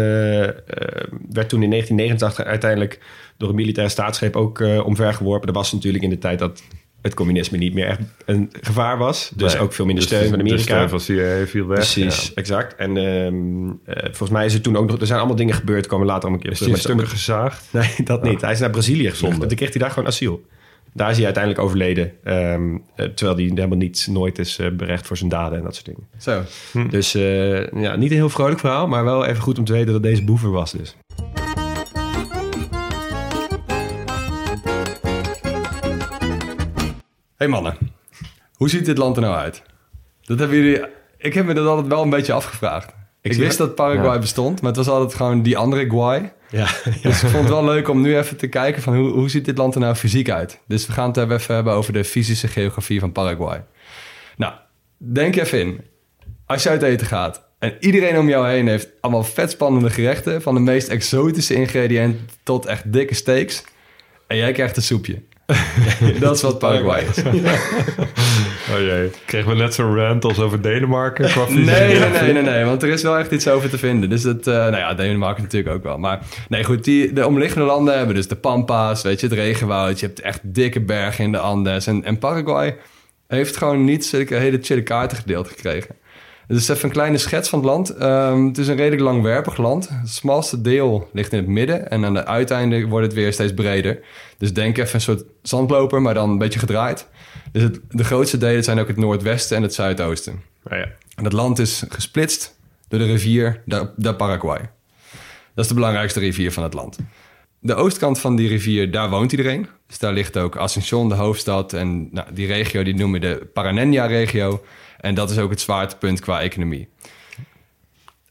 werd toen in 1989 uiteindelijk door een militaire staatsgreep ook eh, omvergeworpen. Dat was natuurlijk in de tijd dat het communisme niet meer echt een gevaar was. Dus Nee. ook veel minder Dus steun van de Amerika. steun van CIA viel weg. Precies, exact. En ehm, eh, volgens mij is er toen ook nog... Er zijn allemaal dingen gebeurd, komen later allemaal een keer Is stukken gezaagd? Nee, dat niet. Hij is naar Brazilië gevlucht. Zonde. Toen kreeg hij daar gewoon asiel. Daar is hij uiteindelijk overleden. ehm, eh, terwijl hij helemaal niet, nooit is eh, berecht voor zijn daden en dat soort dingen. Zo. Dus eh, ja, niet een heel vrolijk verhaal, maar wel even goed om te weten dat deze boever was dus. Hey mannen, hoe ziet dit land er nou uit? Dat hebben jullie... Ik heb me dat altijd wel een beetje afgevraagd. Ik, wist dat Paraguay Ja. bestond, maar het was altijd gewoon die andere Guay. Ja, Dus ik vond het wel leuk om nu even te kijken van hoe, hoe ziet dit land er nou fysiek uit. Dus we gaan het even hebben over de fysische geografie van Paraguay. Nou, denk even in. Als je uit eten gaat en iedereen om jou heen heeft allemaal vetspannende gerechten... van de meest exotische ingrediënten tot echt dikke steaks... en jij krijgt een soepje. Dat is wat Paraguay is. Oh jee. Kregen we net zo'n rant als over Denemarken? qua Nee, nee, nee, nee, nee, want er is wel echt iets over te vinden. Dus dat, eh, nou ja, Denemarken natuurlijk ook wel. Maar nee, goed, die, de omliggende landen hebben dus de Pampas, weet je, het regenwoud. Je hebt echt dikke bergen in de Andes. En, en Paraguay heeft gewoon niet zulke hele chille kaarten gedeeld gekregen. Dus even een kleine schets van het land. Ehm, het is een redelijk langwerpig land. Het smalste deel ligt in het midden. En aan de uiteinden wordt het weer steeds breder. Dus denk even een soort zandloper, maar dan een beetje gedraaid. Dus het, de grootste delen zijn ook het noordwesten en het zuidoosten. Oh ja. En het land is gesplitst door de rivier de, de Paraguay. Dat is de belangrijkste rivier van het land. De oostkant van die rivier, daar woont iedereen. Dus daar ligt ook Asunción, de hoofdstad. En nou, die regio die noemen we de Paranenia-regio. En dat is ook het zwaartepunt qua economie.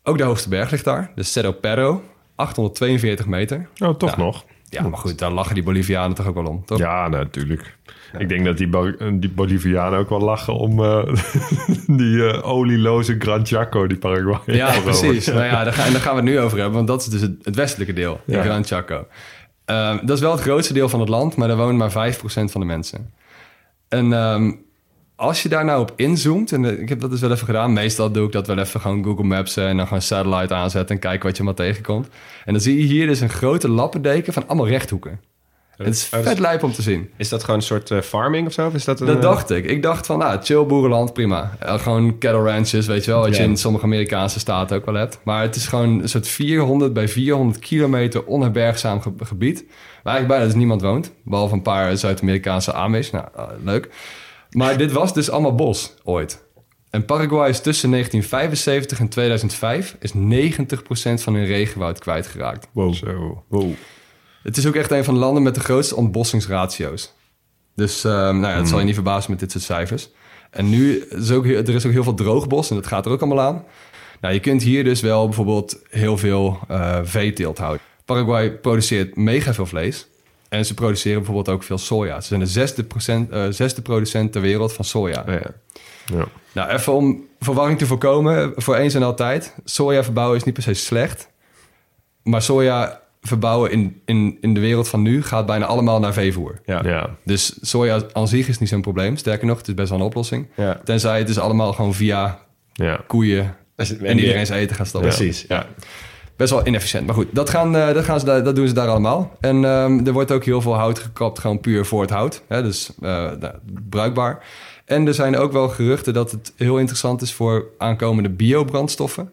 Ook de hoogste berg ligt daar, de Cerro Perro. 842 meter. Oh, toch Ja. nog? Ja, maar goed, daar lachen die Bolivianen toch ook wel om, toch? Ja, natuurlijk. Ik denk dat die, Bo- die Bolivianen ook wel lachen om eh, die eh, olieloze Gran Chaco, die Paraguay. Ja, precies. Nou ja, daar, ga, en daar gaan we het nu over hebben, want dat is dus het, het westelijke deel, de. Gran Chaco. Ehm, dat is wel het grootste deel van het land, maar daar wonen maar 5% van de mensen. En ehm, als je daar nou op inzoomt, en eh, ik heb dat dus wel even gedaan, meestal doe ik dat wel even gewoon Google Maps eh, en dan gewoon satellite aanzetten en kijken wat je maar tegenkomt. En dan zie je hier dus een grote lappendeken van allemaal rechthoeken. Het is Oh, vet lijp om te zien. Is dat gewoon een soort eh, farming of zo? Of is dat een, Dat dacht ik. Ik dacht van, nou, chill boerenland, prima. Gewoon cattle ranches, weet je wel, wat je in sommige Amerikaanse staten ook wel hebt. Maar het is gewoon een soort 400 bij 400 kilometer onherbergzaam ge- gebied. Waar eigenlijk bijna dus niemand woont. Behalve een paar Zuid-Amerikaanse Amish. Nou, leuk. Maar dit was dus allemaal bos, ooit. En Paraguay is tussen 1975 en 2005 is 90% van hun regenwoud kwijtgeraakt. Wow. Zo. Wow. Het is ook echt een van de landen met de grootste ontbossingsratio's. Dus ehm, nou ja, het zal je niet verbazen met dit soort cijfers. En nu is ook, er is ook heel veel droogbos en dat gaat er ook allemaal aan. Nou, je kunt hier dus wel bijvoorbeeld heel veel eh veeteelt houden. Paraguay produceert mega veel vlees. En ze produceren bijvoorbeeld ook veel soja. Ze zijn de zesde, procent, eh, zesde producent ter wereld van soja. Oh, ja. Ja. Nou, even om verwarring te voorkomen, voor eens en altijd. Soja verbouwen is niet per se slecht. Maar soja verbouwen in, in, in de wereld van nu gaat bijna allemaal naar veevoer. Ja. Ja. Dus soja aan zich is niet zo'n probleem. Sterker nog, het is best wel een oplossing. Ja. Tenzij het is allemaal gewoon via Ja. koeien en iedereen zijn eten gaat stappen. Precies, ja. Best wel inefficiënt. Maar goed, dat, gaan, eh, dat, gaan ze, dat doen ze daar allemaal. En ehm, er wordt ook heel veel hout gekapt, gewoon puur voor het hout. Hè, dus eh, nou, bruikbaar. En er zijn ook wel geruchten dat het heel interessant is voor aankomende biobrandstoffen.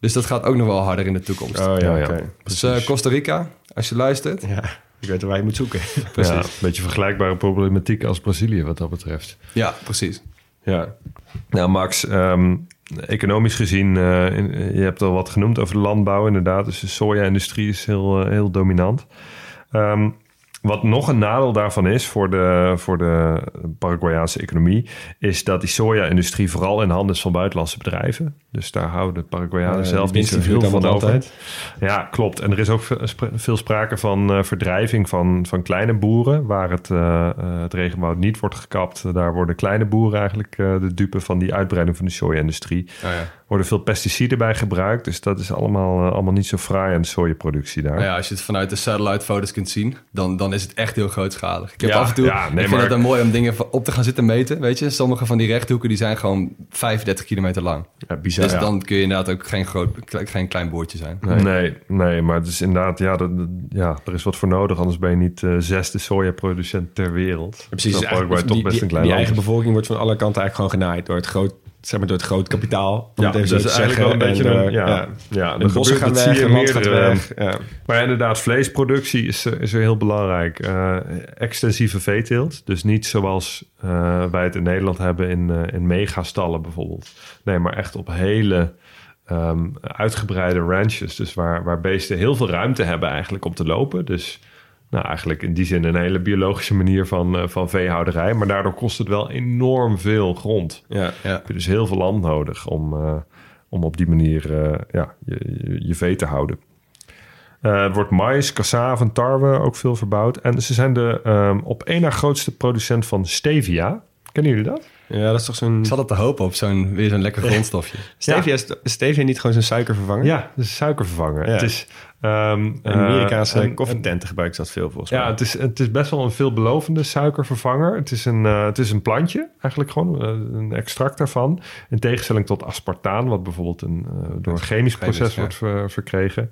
Dus dat gaat ook nog wel harder in de toekomst. Oh ja, Ja, dus eh, Costa Rica, als je luistert. Ja, ik weet waar je moet zoeken. Precies. Ja, een beetje vergelijkbare problematiek als Brazilië wat dat betreft. Ja, precies. Ja. Nou, Max, ehm, economisch gezien, eh, in- je hebt al wat genoemd over de landbouw, inderdaad. Dus de soja-industrie is heel, eh, heel dominant. Ehm, wat nog een nadeel daarvan is voor de, voor de Paraguayaanse economie, is dat die soja-industrie vooral in handen is van buitenlandse bedrijven. Dus daar houden de Paraguayanen Eh, zelf niet zo winst die heel vloeit van over. Ja, klopt. En er is ook veel sprake van eh, verdrijving van, van kleine boeren, waar het, eh, eh, het regenwoud niet wordt gekapt. Daar worden kleine boeren eigenlijk de dupe van die uitbreiding van de soja-industrie. Oh, ja. Worden veel pesticiden bij gebruikt, dus dat is allemaal, eh, allemaal niet zo fraai aan de sojaproductie daar. Maar ja, als je het vanuit de satellite foto's kunt zien, dan, dan is het echt heel grootschalig. Ik heb Ja, af en toe, ja, nee, ik vind maar- het dan mooi om dingen van- op te gaan zitten meten. Weet je, sommige van die rechthoeken die zijn gewoon 35 kilometer lang. Ja, bizar. Dus ja. dan kun je inderdaad ook geen, groot, geen klein boordje zijn. Nee. nee, maar het is inderdaad, ja, dat, ja, er is wat voor nodig, anders ben je niet eh zesde sojaproducent ter wereld. Precies, dus toch die, best die, een klein die eigen bevolking wordt van alle kanten eigenlijk gewoon genaaid door het groot, zeg maar door het groot kapitaal. Om Ja, het even dat zo is te eigenlijk wel een beetje En, een, eh, ja, ja. ja, De bossen gaan weg, het land gaat weg. Ja. Maar inderdaad, vleesproductie is, is er heel belangrijk. Eh, extensieve veeteelt. Dus niet zoals eh, wij het in Nederland hebben in, eh, in megastallen bijvoorbeeld. Nee, maar echt op hele ehm, uitgebreide ranches. Dus waar, waar beesten heel veel ruimte hebben eigenlijk om te lopen. Dus nou, eigenlijk in die zin een hele biologische manier van, eh, van veehouderij. Maar daardoor kost het wel enorm veel grond. Ja. Ja. heb je dus heel veel land nodig om, eh, om op die manier eh, ja, je, je, je vee te houden. Er wordt mais, cassave en tarwe ook veel verbouwd. En ze zijn de ehm, op één na grootste producent van stevia. Kennen jullie dat? ja, dat is toch zo'n... Ik zat het te hopen op zo'n, weer zo'n lekker grondstofje. Stevia, is, is stevia niet gewoon zo'n suikervervanger? Ja, dat is suikervervanger. Ja. Het is... ehm, In Amerikaanse eh, een- koffietenten gebruiken dat veel volgens mij. Ja, het is, het is best wel een veelbelovende suikervervanger. Het is een, eh, het is een plantje, eigenlijk gewoon eh, een extract daarvan. In tegenstelling tot aspartaan, wat bijvoorbeeld een, eh, door een chemisch proces wordt ver- verkregen.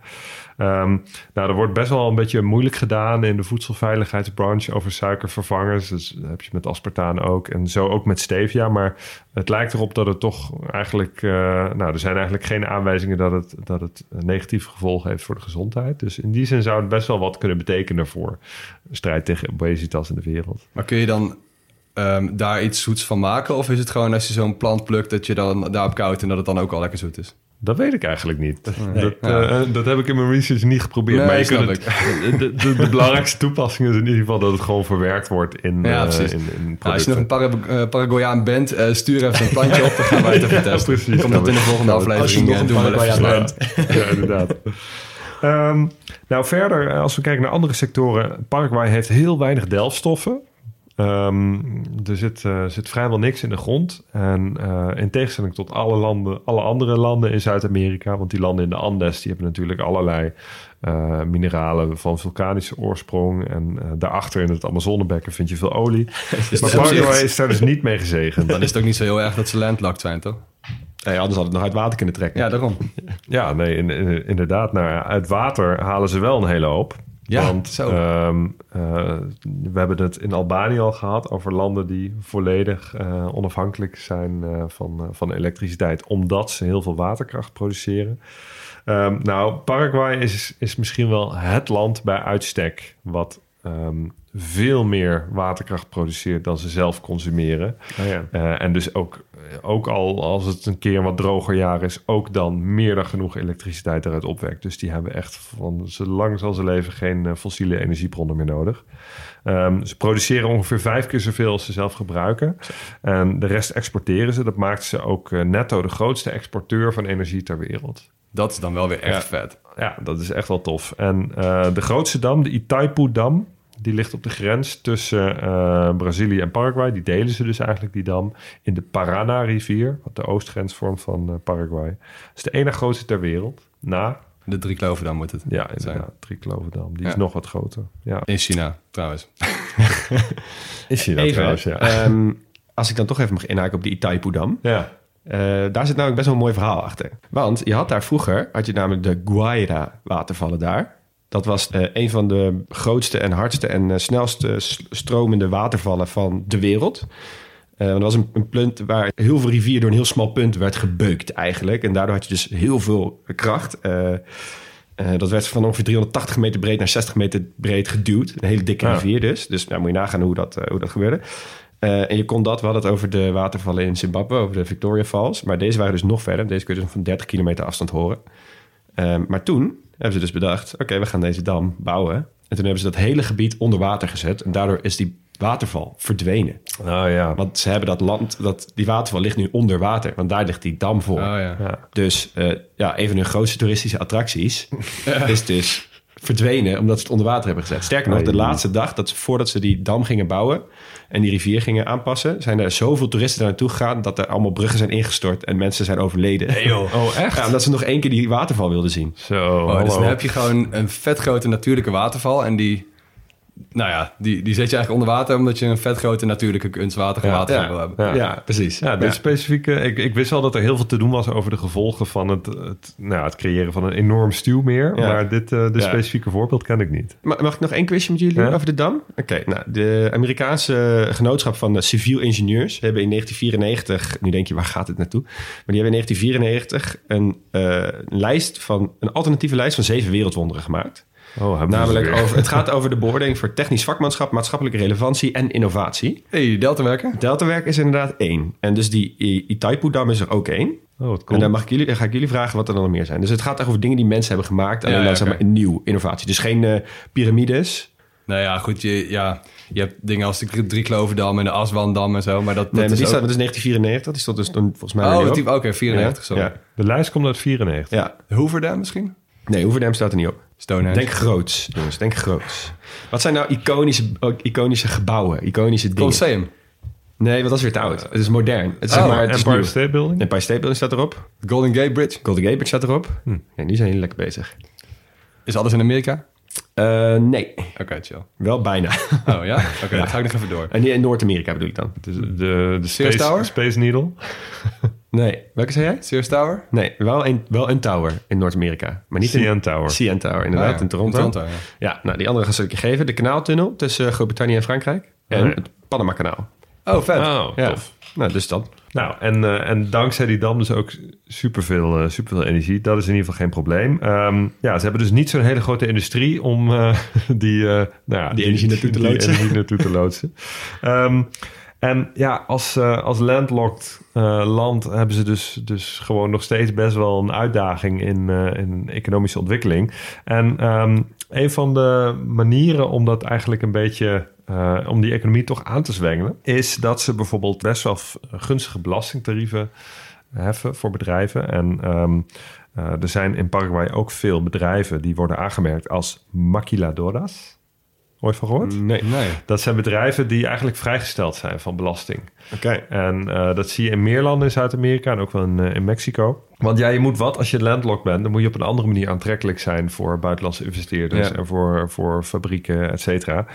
Ehm, nou, er wordt best wel een beetje moeilijk gedaan in de voedselveiligheidsbranche over suikervervangers. Dus dat heb je met aspartaan ook en zo ook met stevia. Maar het lijkt erop dat het toch eigenlijk... eh, nou, er zijn eigenlijk geen aanwijzingen dat het, dat het negatieve gevolgen heeft voor de gezondheid. Dus in die zin zou het best wel wat kunnen betekenen voor de strijd tegen obesitas in de wereld. Maar kun je dan ehm, daar iets zoets van maken? Of is het gewoon als je zo'n plant plukt dat je dan daarop koudt en dat het dan ook al lekker zoet is? Dat weet ik eigenlijk niet. Dat, Ja. eh, dat heb ik in mijn research niet geprobeerd. Nee, maar je snap kunt het, de, de, de belangrijkste toepassing is in ieder geval dat het gewoon verwerkt wordt in, Ja, eh, precies. in, in Nou, als je nog een Para- eh, Paraguayaan bent, stuur even een plantje op. Dan gaan wij het even testen. precies. Komt dat in de volgende Als je aflevering. nog een Paraguayaan bent. ja, inderdaad. Ehm, nou, verder, eh, als we kijken naar andere sectoren. Paraguay heeft heel weinig delfstoffen. Ehm, er zit, eh, zit vrijwel niks in de grond. En eh, in tegenstelling tot alle, landen, alle andere landen in Zuid-Amerika... want die landen in de Andes die hebben natuurlijk allerlei mineralen... van vulkanische oorsprong. En daarachter in het Amazonebekken vind je veel olie. Maar Paraguay is daar dus niet mee gezegend. Dan is het ook niet zo heel erg dat ze landlocked zijn, toch? Nee, anders had het nog uit water kunnen trekken. Ja, daarom. Ja, nee, in- in- inderdaad. Nou, uit water halen ze wel een hele hoop. Ja, Want zo. ehm, eh, we hebben het in Albanië al gehad over landen die volledig eh, onafhankelijk zijn eh, van, van elektriciteit, omdat ze heel veel waterkracht produceren. Ehm, nou, Paraguay is, is misschien wel het land bij uitstek wat ehm, veel meer waterkracht produceert dan ze zelf consumeren. Oh, ja. Eh, en dus ook, ook al als het een keer een wat droger jaar is, ook dan meer dan genoeg elektriciteit eruit opwekt. Dus die hebben echt van zolang zal ze leven geen eh, fossiele energiebronnen meer nodig. Ehm, ze produceren ongeveer vijf keer zoveel als ze zelf gebruiken. En de rest exporteren ze. Dat maakt ze ook eh, netto de grootste exporteur van energie ter wereld. Dat is dan wel weer echt vet. Ja, dat is echt wel tof. En eh, de grootste dam, de Itaipu-dam, die ligt op de grens tussen eh, Brazilië en Paraguay. Die delen ze dus eigenlijk, die dam, in de Parana-rivier, wat de oostgrens vormt van eh, Paraguay. Dat is de ene grootste ter wereld, na De drie Kloverdam moet het Ja, inderdaad. Triekloverdam. Die is nog wat groter. Ja. In China, trouwens. Dat Even, trouwens, ja. ehm, als ik dan toch even mag inhaken op die Itaipu-dam. ja. Eh, daar zit namelijk best wel een mooi verhaal achter. Want je had daar vroeger, had je namelijk de Guaira watervallen daar. Dat was eh, een van de grootste en hardste en eh, snelste stromende watervallen van de wereld. Eh, dat was een, een punt waar heel veel rivier door een heel smal punt werd gebeukt eigenlijk. En daardoor had je dus heel veel kracht. Eh, eh, dat werd van ongeveer 380 meter breed naar 60 meter breed geduwd. Een hele dikke Ja. rivier dus. Dus nou moet je nagaan hoe dat, eh, hoe dat gebeurde. Eh, en je kon dat, we hadden het over de watervallen in Zimbabwe, over de Victoria Falls. Maar deze waren dus nog verder. Deze kun je dus van 30 kilometer afstand horen. Eh, maar toen hebben ze dus bedacht, oké, we gaan deze dam bouwen. En toen hebben ze dat hele gebied onder water gezet. En daardoor is die waterval verdwenen. Oh ja. Want ze hebben dat land, dat, die waterval ligt nu onder water. Want daar ligt die dam voor. Oh ja. ja. Dus eh, ja, een van hun grootste toeristische attracties is dus verdwenen omdat ze het onder water hebben gezet. Sterker nog, de laatste dag, dat ze, voordat ze die dam gingen bouwen en die rivier gingen aanpassen, zijn er zoveel toeristen daar naartoe gegaan dat er allemaal bruggen zijn ingestort en mensen zijn overleden. Oh, echt? Ja, omdat ze nog één keer die waterval wilden zien. Zo, Oh, dus dan heb je gewoon een vet grote natuurlijke waterval. En die, nou ja, die, die zet je eigenlijk onder water... omdat je een vet grote natuurlijke kunstwaterige Ja, waterval ja. wil hebben. Ja. Ja, precies. Ja, dit specifieke... Ik, ik wist wel dat er heel veel te doen was over de gevolgen van het, het, nou, ja, het creëren van een enorm stuwmeer. Ja. Maar dit uh, dit specifieke voorbeeld ken ik niet. Ma- Mag ik nog één quizje met jullie Ja. over de dam? Oké, nou, de Amerikaanse genootschap van de civiel ingenieurs hebben in 1994, nu denk je waar gaat het naartoe? Maar die hebben in 1994 een, eh, een lijst van, een alternatieve lijst van zeven wereldwonderen gemaakt. Oh, we Namelijk, weer. over, het gaat over de beoordeling voor technisch vakmanschap, maatschappelijke relevantie en innovatie. hey, deltawerken? Deltawerk is inderdaad één. En dus die Itaipu-dam is er ook één. Oh, wat En cool. dan, mag ik jullie, dan ga ik jullie vragen wat er dan nog meer zijn. Dus het gaat echt over dingen die mensen hebben gemaakt. Ja, ja, dan zeg maar een nieuw innovatie. Dus geen eh, piramides. Nou ja, goed, je, ja, je hebt dingen als de Drie Kloverdam en de Aswandam en zo. Maar dat, dat Nee, maar is die ook- staat, dat is 1994. Die stond dus toen volgens mij... Oh, oké, 94, sorry. Ja, De lijst komt uit 94. ja. Hoeverdam misschien? Nee, Hoeverdam staat er niet op. Stonehenge. Denk groots, jongens. Denk groots. Wat zijn nou iconische, iconische gebouwen? Iconische dingen? Colosseum. Nee, want dat is weer te oud. Het is modern. Het is, Oh, zeg maar, het is Empire. State Building? Empire State Building staat erop. Golden Gate Bridge. Golden Gate Bridge staat erop. Hm. Ja, die zijn heel lekker bezig. Is alles in Amerika? Eh, nee, Oké, chill. wel bijna. Oh ja? Oké, dan ga ik nog even door. en die in Noord-Amerika bedoel ik dan. De, de, de Space, Tower? Space Needle? Nee, welke zei jij? Sears Tower? Nee, wel een, wel een tower in Noord-Amerika. Maar niet CN in... Tower. CN Tower, inderdaad, Ah, ja. in Toronto. In Toronto, ja. Ja, nou, die andere ga ik je geven. De kanaaltunnel tussen Groot-Brittannië en Frankrijk. En het Panama-kanaal. Oh, vet. Oh, Ja, tof. nou, dus dat. Nou, en, eh, en dankzij die dam dus ook superveel, eh superveel energie. Dat is in ieder geval geen probleem. Ehm, ja, ze hebben dus niet zo'n hele grote industrie om eh, die, nou ja, Die energie naartoe te die loodsen. energie naartoe te loodsen. Ehm, en ja, als, eh, als landlocked eh, land hebben ze dus, dus gewoon nog steeds best wel een uitdaging in, eh, in economische ontwikkeling. En ehm, een van de manieren om dat eigenlijk een beetje, om die economie toch aan te zwengelen, is dat ze bijvoorbeeld best wel gunstige belastingtarieven heffen voor bedrijven. En ehm, eh, er zijn in Paraguay ook veel bedrijven die worden aangemerkt als maquiladoras. Ooit van gehoord? Nee. Nee. Dat zijn bedrijven die eigenlijk vrijgesteld zijn van belasting. Oké. En eh, dat zie je in meer landen in Zuid-Amerika en ook wel in, eh, in Mexico. Want ja, je moet wat, als je landlocked bent, dan moet je op een andere manier aantrekkelijk zijn voor buitenlandse investeerders Ja. en voor, voor fabrieken, et cetera.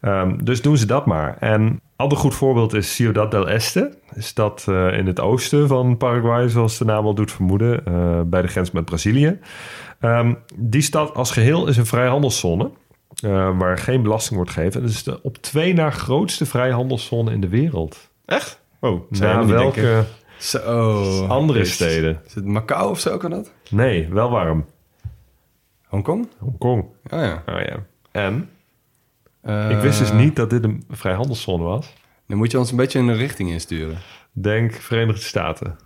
Ehm, dus doen ze dat maar. En ander goed voorbeeld is Ciudad del Este. Is dat eh, in het oosten van Paraguay, zoals de naam al doet vermoeden, eh, bij de grens met Brazilië. Ehm, die stad als geheel is een vrijhandelszone. Eh, waar geen belasting wordt gegeven. En het is de op twee na grootste vrijhandelszone in de wereld. Echt? Oh, Na niet welke denken. Zo. andere steden? Is het Macau of zo, kan dat? Nee, wel warm. Hongkong? Hongkong. Oh ja. Oh ja. En? Eh, ik wist dus niet dat dit een vrijhandelszone was. Dan moet je ons een beetje een richting insturen. Denk Verenigde Staten.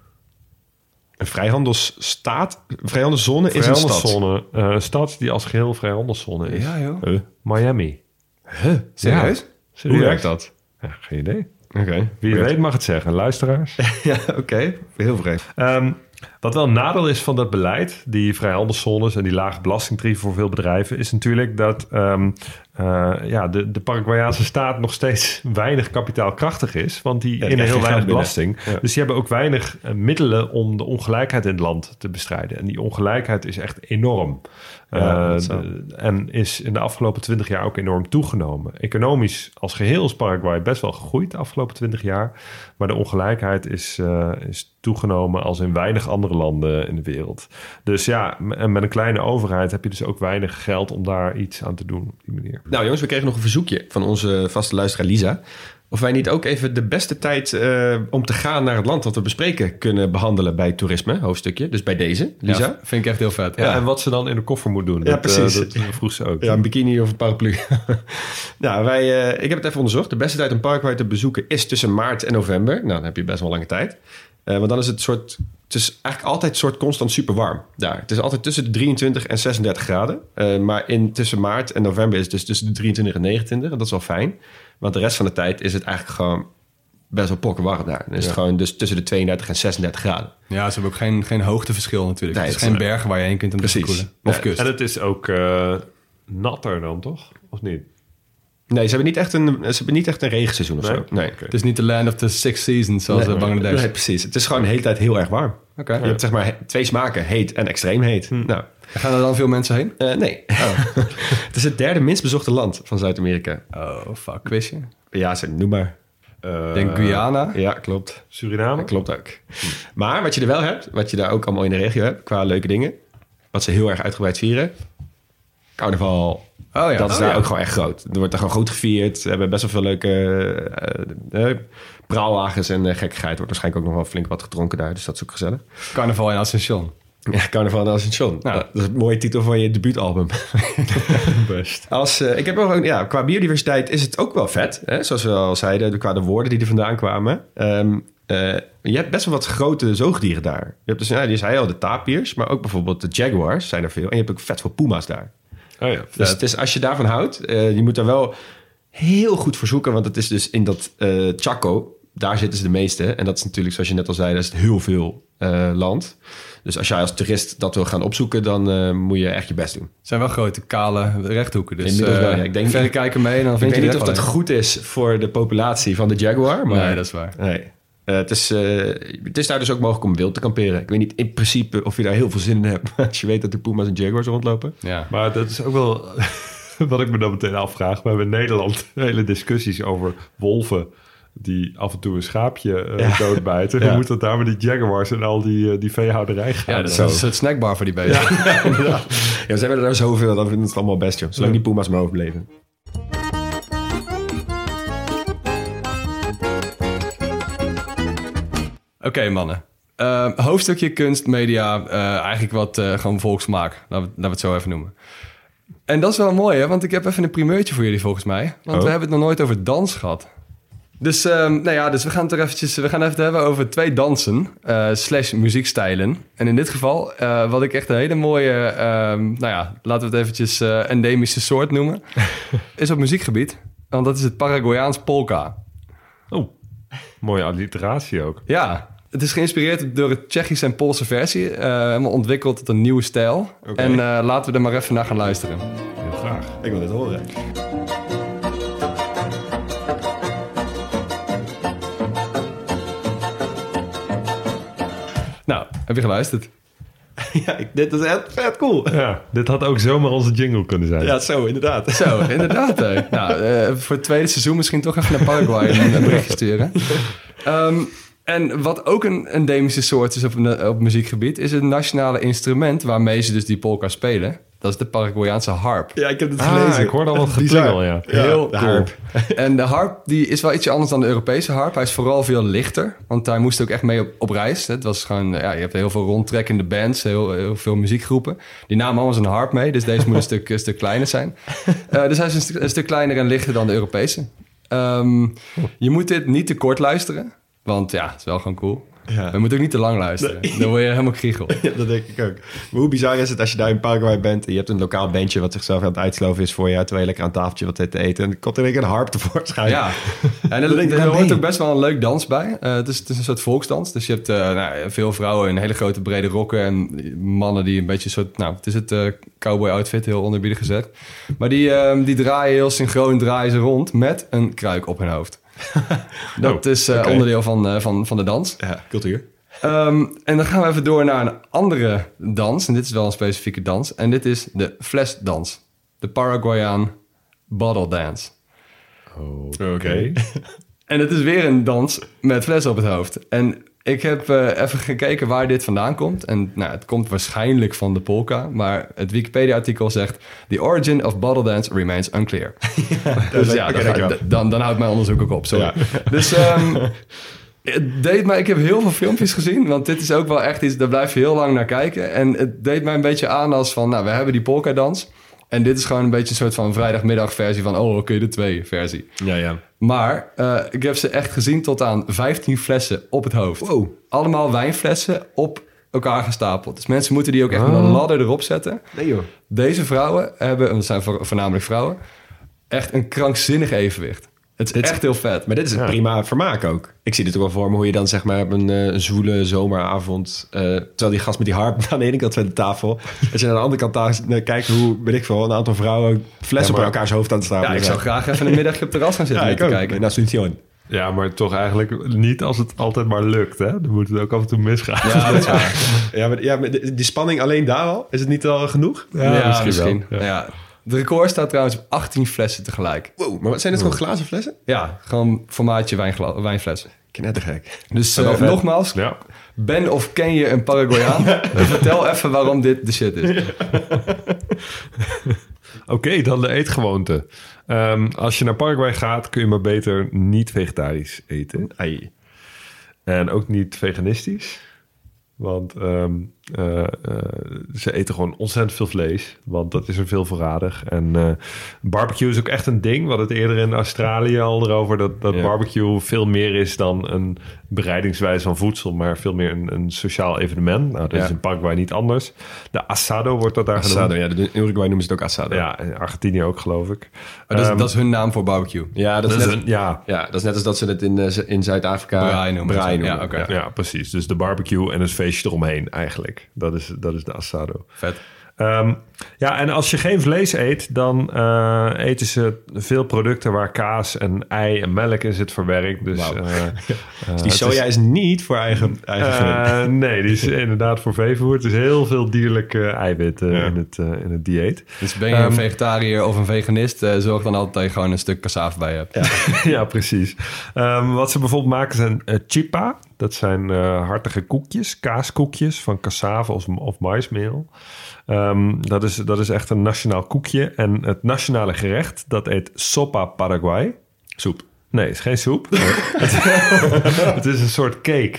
Een vrijhandelsstaat, vrijhandelszone is een stad. Eh, Een stad die als geheel vrijhandelszone is. Ja, joh. Huh? Miami. Serieus? Serieus? Hoe werkt dat? Ja, geen idee. Oké. Wie weet mag het zeggen. Luisteraars. Ja, oké. Heel vreemd. Ehm, wat wel een nadeel is van dat beleid, die vrijhandelszones en die lage belastingtarieven voor veel bedrijven, is natuurlijk dat ehm, eh, ja, de, de Paraguayaanse staat nog steeds weinig kapitaalkrachtig is. Want die innen krijgen heel weinig belasting. Ja. Dus die hebben ook weinig eh, middelen om de ongelijkheid in het land te bestrijden. En die ongelijkheid is echt enorm. Ja, Eh, de- en is in de afgelopen twintig jaar ook enorm toegenomen. Economisch als geheel is Paraguay best wel gegroeid de afgelopen twintig jaar. Maar de ongelijkheid is, eh, is toegenomen als in weinig andere landen in de wereld. Dus ja, en met een kleine overheid heb je dus ook weinig geld om daar iets aan te doen op die manier. Nou jongens, we kregen nog een verzoekje van onze vaste luisteraar Lisa. Of wij niet ook even de beste tijd eh, om te gaan naar het land dat we bespreken kunnen behandelen bij toerisme hoofdstukje. Dus bij deze, Lisa. Ja, vind ik echt heel vet. Ja, en wat ze dan in de koffer moet doen. Ja, dat, precies. eh, dat vroeg ze ook. Ja, een bikini of een paraplu. nou, wij, eh, ik heb het even onderzocht. De beste tijd om Paraguay te bezoeken is tussen maart en november. Nou, dan heb je best wel lange tijd. Eh, want dan is het soort... Het is eigenlijk altijd soort constant super warm daar. Het is altijd tussen de 23 en 36 graden. Eh, maar in, tussen maart en november is het dus tussen de 23 en 29. En dat is wel fijn. Want de rest van de tijd is het eigenlijk gewoon best wel pokken warm daar. Dan is het gewoon dus tussen de 32 en 36 graden. Ja, ze hebben ook geen, geen hoogteverschil natuurlijk. Nee, het is het geen is- bergen waar je heen kunt om te koelen. Of Nee. kust. En het is ook eh, natter dan, toch? Of niet? Nee, ze hebben niet echt een, ze hebben niet echt een regenseizoen of Nee? zo. Nee. Het is niet de land of the six seasons zoals Nee, eh, Bangladesh. Nee, precies. Het is gewoon de hele tijd heel erg warm. Oké. Je hebt zeg maar twee smaken, heet en extreem heet. Nou, Gaan er dan veel mensen heen? eh, nee. het is het derde minst bezochte land van Zuid-Amerika. Oh, fuck. Quizje. Ja, ze- noem maar. Eh, Ik denk Guyana. Ja, klopt. Suriname? Dat klopt ook. Maar wat je er wel hebt, wat je daar ook allemaal in de regio hebt, qua leuke dingen, wat ze heel erg uitgebreid vieren, carnaval. Oh ja. Dat is Oh, daar ja. ook gewoon echt groot. Er wordt er gewoon goed gevierd. Ze hebben best wel veel leuke eh, praalwagens en eh, gekkigheid. Er wordt waarschijnlijk ook nog wel flink wat gedronken daar. Dus dat is ook gezellig. Carnaval in Ascension. Ja, Carnaval en Ascension. Nou. dat is een mooie titel van je debuutalbum. Best. Als, ik heb ook, ja, qua biodiversiteit is het ook wel vet. Hè? Zoals we al zeiden, qua de woorden die er vandaan kwamen. Ehm, eh, je hebt best wel wat grote zoogdieren daar. Je hebt dus, ja, die zei al, de tapirs, maar ook bijvoorbeeld de jaguars zijn er veel. En je hebt ook vet veel puma's daar. Oh ja. Dus het is, als je daarvan houdt, eh, je moet daar wel heel goed voor zoeken. Want het is dus in dat eh Chaco, daar zitten ze de meeste. En dat is natuurlijk, zoals je net al zei, dat is heel veel eh, land. Dus als jij als toerist dat wil gaan opzoeken, dan moet je echt je best doen. Het zijn wel grote, kale rechthoeken. Dus Inmiddels wel, ja. Ik denk- verder kijken mee en dan Ik vind weet je niet of dat goed is voor de populatie van de jaguar. Maar Nee, dat is waar. Nee. Eh, het, is, eh, het is daar dus ook mogelijk om wild te kamperen. Ik weet niet in principe of je daar heel veel zin in hebt. Als je weet dat er puma's en jaguars rondlopen. Ja. Maar dat is ook wel wat ik me dan meteen afvraag. We hebben in Nederland hele discussies over wolven die af en toe een schaapje eh, Ja. doodbijten. Ja. Hoe moet dat daar met die jaguars en al die, die veehouderij gaan? Ja, dat is een soort snackbar voor die beesten. Ja, ze hebben er daar zoveel, dan vinden ze het allemaal best, joh. Zolang die puma's maar overbleven. Oké, mannen. Eh, hoofdstukje kunst, media, eh, eigenlijk wat eh, gewoon volksmaak. Laten we, laten we het zo even noemen. En dat is wel mooi, hè? Want ik heb even een primeurtje voor jullie volgens mij. Want Oh. we hebben het nog nooit over dans gehad. Dus, ehm, nou ja, dus we gaan het er eventjes, we gaan even hebben over twee dansen eh, slash muziekstijlen. En in dit geval, wat ik echt een hele mooie, ehm, nou ja, laten we het eventjes endemische soort noemen, is op muziekgebied. Want dat is het Paraguayaans polka. Oh, mooie alliteratie ook. Ja, het is geïnspireerd door de Tsjechische en Poolse versie. eh, helemaal ontwikkeld tot een nieuwe stijl. En eh, laten we er maar even naar gaan luisteren. Heel graag. Ik wil dit horen. Nou, heb je geluisterd? Ja, ik, dit is echt vet cool. Ja, dit had ook zomaar onze jingle kunnen zijn. Ja, zo, inderdaad. Zo, inderdaad. hè. Nou, eh, voor het tweede seizoen misschien toch even naar Paraguay een, een berichtje sturen. Ehm, en wat ook een endemische soort is op, op muziekgebied... is het nationale instrument waarmee ze dus die polka spelen. Dat is de Paraguayaanse harp. Ja, ik heb het Ah, gelezen. ik hoorde al wat geklingel, ja. Heel de cool. harp. En de harp die is wel ietsje anders dan de Europese harp. Hij is vooral veel lichter, want hij moest ook echt mee op, op reis. Het was gewoon, ja, je hebt heel veel rondtrekkende bands, heel, heel veel muziekgroepen. Die namen allemaal zijn harp mee, dus deze moet een stuk, een stuk kleiner zijn. Eh, dus hij is een, stuk- een stuk kleiner en lichter dan de Europese. Ehm, je moet dit niet te kort luisteren, want ja, het is wel gewoon cool. Ja. We moeten ook niet te lang luisteren. Dan word je helemaal kriegel. Ja, dat denk ik ook. Maar hoe bizar is het als je daar in Paraguay bent... en je hebt een lokaal bandje wat zichzelf aan het uitsloven is voor je... terwijl je lekker aan tafeltje wat te eten... en dan komt er een harp tevoorschijn. Ja, en er, er hoort ben ook best wel een leuk dans bij. Eh, het, is, het is een soort volksdans. Dus je hebt eh, nou, veel vrouwen in hele grote brede rokken... en mannen die een beetje een soort... Nou, het is het eh, cowboy outfit, heel onderbiedig gezegd. Maar die, eh, die draaien heel synchroon draaien ze rond met een kruik op hun hoofd. Dat Oh, is eh, onderdeel van, eh, van, van de dans. Ja, cultuur. Ehm, en dan gaan we even door naar een andere dans. En dit is wel een specifieke dans. En dit is de flesdans. De Paraguayan bottle dance. Oké. En het is weer een dans met fles op het hoofd. En ik heb eh, even gekeken waar dit vandaan komt. En nou, het komt waarschijnlijk van de polka. Maar het Wikipedia-artikel zegt... The origin of bottle dance remains unclear. dus ja, dan, dan, dan houdt mijn onderzoek ook op. Sorry. Dus ehm, het deed mij... Ik heb heel veel filmpjes gezien. Want dit is ook wel echt iets... Daar blijf je heel lang naar kijken. En het deed mij een beetje aan als van... Nou, we hebben die polka-dans. En dit is gewoon een beetje een soort van vrijdagmiddagversie van... Oh, oké, de twee versie. Ja, ja. Maar eh, ik heb ze echt gezien tot aan 15 flessen op het hoofd. Wow. Allemaal wijnflessen op elkaar gestapeld. Dus mensen moeten die ook echt met een ladder erop zetten. Nee joh. Deze vrouwen hebben, en dat zijn voor- voornamelijk vrouwen, echt een krankzinnig evenwicht. Het is Dit is- echt heel vet. Maar dit is een prima vermaak ook. Ik zie dit ook wel voor me hoe je dan zeg maar op een, eh, een zwoele zomeravond... eh, terwijl die gast met die harp aan de ene kant van de tafel... als je aan de andere kant naar kijkt hoe, weet ik veel... een aantal vrouwen flessen Ja, maar- op elkaars hoofd aan het staan. ja, ik zou graag even een middagje op het terras gaan zitten ja, met ik te ook. kijken. Nou, Asunción. Ja, maar toch eigenlijk niet als het altijd maar lukt, hè? Dan moet het ook af en toe misgaan. Ja, dat is waar. Ja, maar, ja, maar die spanning alleen daar al, is het niet al genoeg? Ja, misschien wel. Ja. De record staat trouwens op 18 flessen tegelijk. Wow, maar wat zijn dit gewoon glazen flessen? Ja, gewoon formaatje wijngla- wijnflessen. Knettergek. Dus eh, nogmaals, Ja. Ben of ken je een Paraguayaan? Vertel even waarom dit de shit is. Oké, dan de eetgewoonte. Ehm, als je naar Paraguay gaat, kun je maar beter niet vegetarisch eten. Ai. En ook niet veganistisch. Want ehm, eh, eh, ze eten gewoon ontzettend veel vlees. Want dat is er veel voorradig. En eh, barbecue is ook echt een ding. We hadden het eerder in Australië al erover. Dat, dat Ja. barbecue veel meer is dan een bereidingswijze van voedsel. Maar veel meer een, een sociaal evenement. Nou, dat Ja. is in Paraguay niet anders. De asado wordt dat daar Asado, genoemd. ja. In Uruguay noemen ze het ook asado. Ja, in Argentinië ook geloof ik. Maar dat, is, Ehm, dat is hun naam voor barbecue. Ja, dat is, dat is net, een- ja, ja, dat is net als dat ze het in, in Zuid-Afrika Braai noemen. braai Ja. Ja, precies. Dus de barbecue en het feestje eromheen eigenlijk. Dat is, dat is de asado. Vet. Ehm, ja, en als je geen vlees eet, dan eh, eten ze veel producten waar kaas en ei en melk in zit verwerkt. Dus, eh, eh, Die het soja is, niet voor eigen, eigen eh, nee, die is inderdaad voor veevoer. Het is heel veel dierlijke eiwit eh, Ja. in, het, eh, in het dieet. Dus ben je Ehm, een vegetariër of een veganist, eh, zorg dan altijd dat je gewoon een stuk cassave bij hebt. ja, precies. Ehm, wat ze bijvoorbeeld maken zijn chipa. Dat zijn eh, hartige koekjes, kaaskoekjes van cassave of, of maismeel. Ehm, dat, is, dat is echt een nationaal koekje. En het nationale gerecht, dat heet sopa Paraguay. Soep. Nee, het is geen soep. het, het is een soort cake.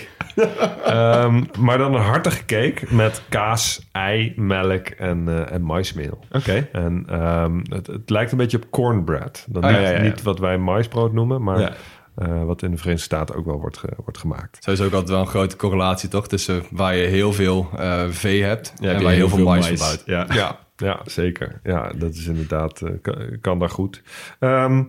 Ehm, maar dan een hartige cake met kaas, ei, melk en, eh, en maismeel. Oké. En ehm, het, het lijkt een beetje op cornbread. Dan Oh, niet, ja, ja, ja. niet wat wij maisbrood noemen, maar Eh, wat in de Verenigde Staten ook wel wordt, ge- wordt gemaakt. Zo is ook altijd wel een grote correlatie, toch? Tussen waar je heel veel eh, vee hebt Ja, en waar je heel veel mais verbouwt. Ja. Ja, ja, zeker. Ja, dat is inderdaad, eh, kan, kan daar goed. Ehm,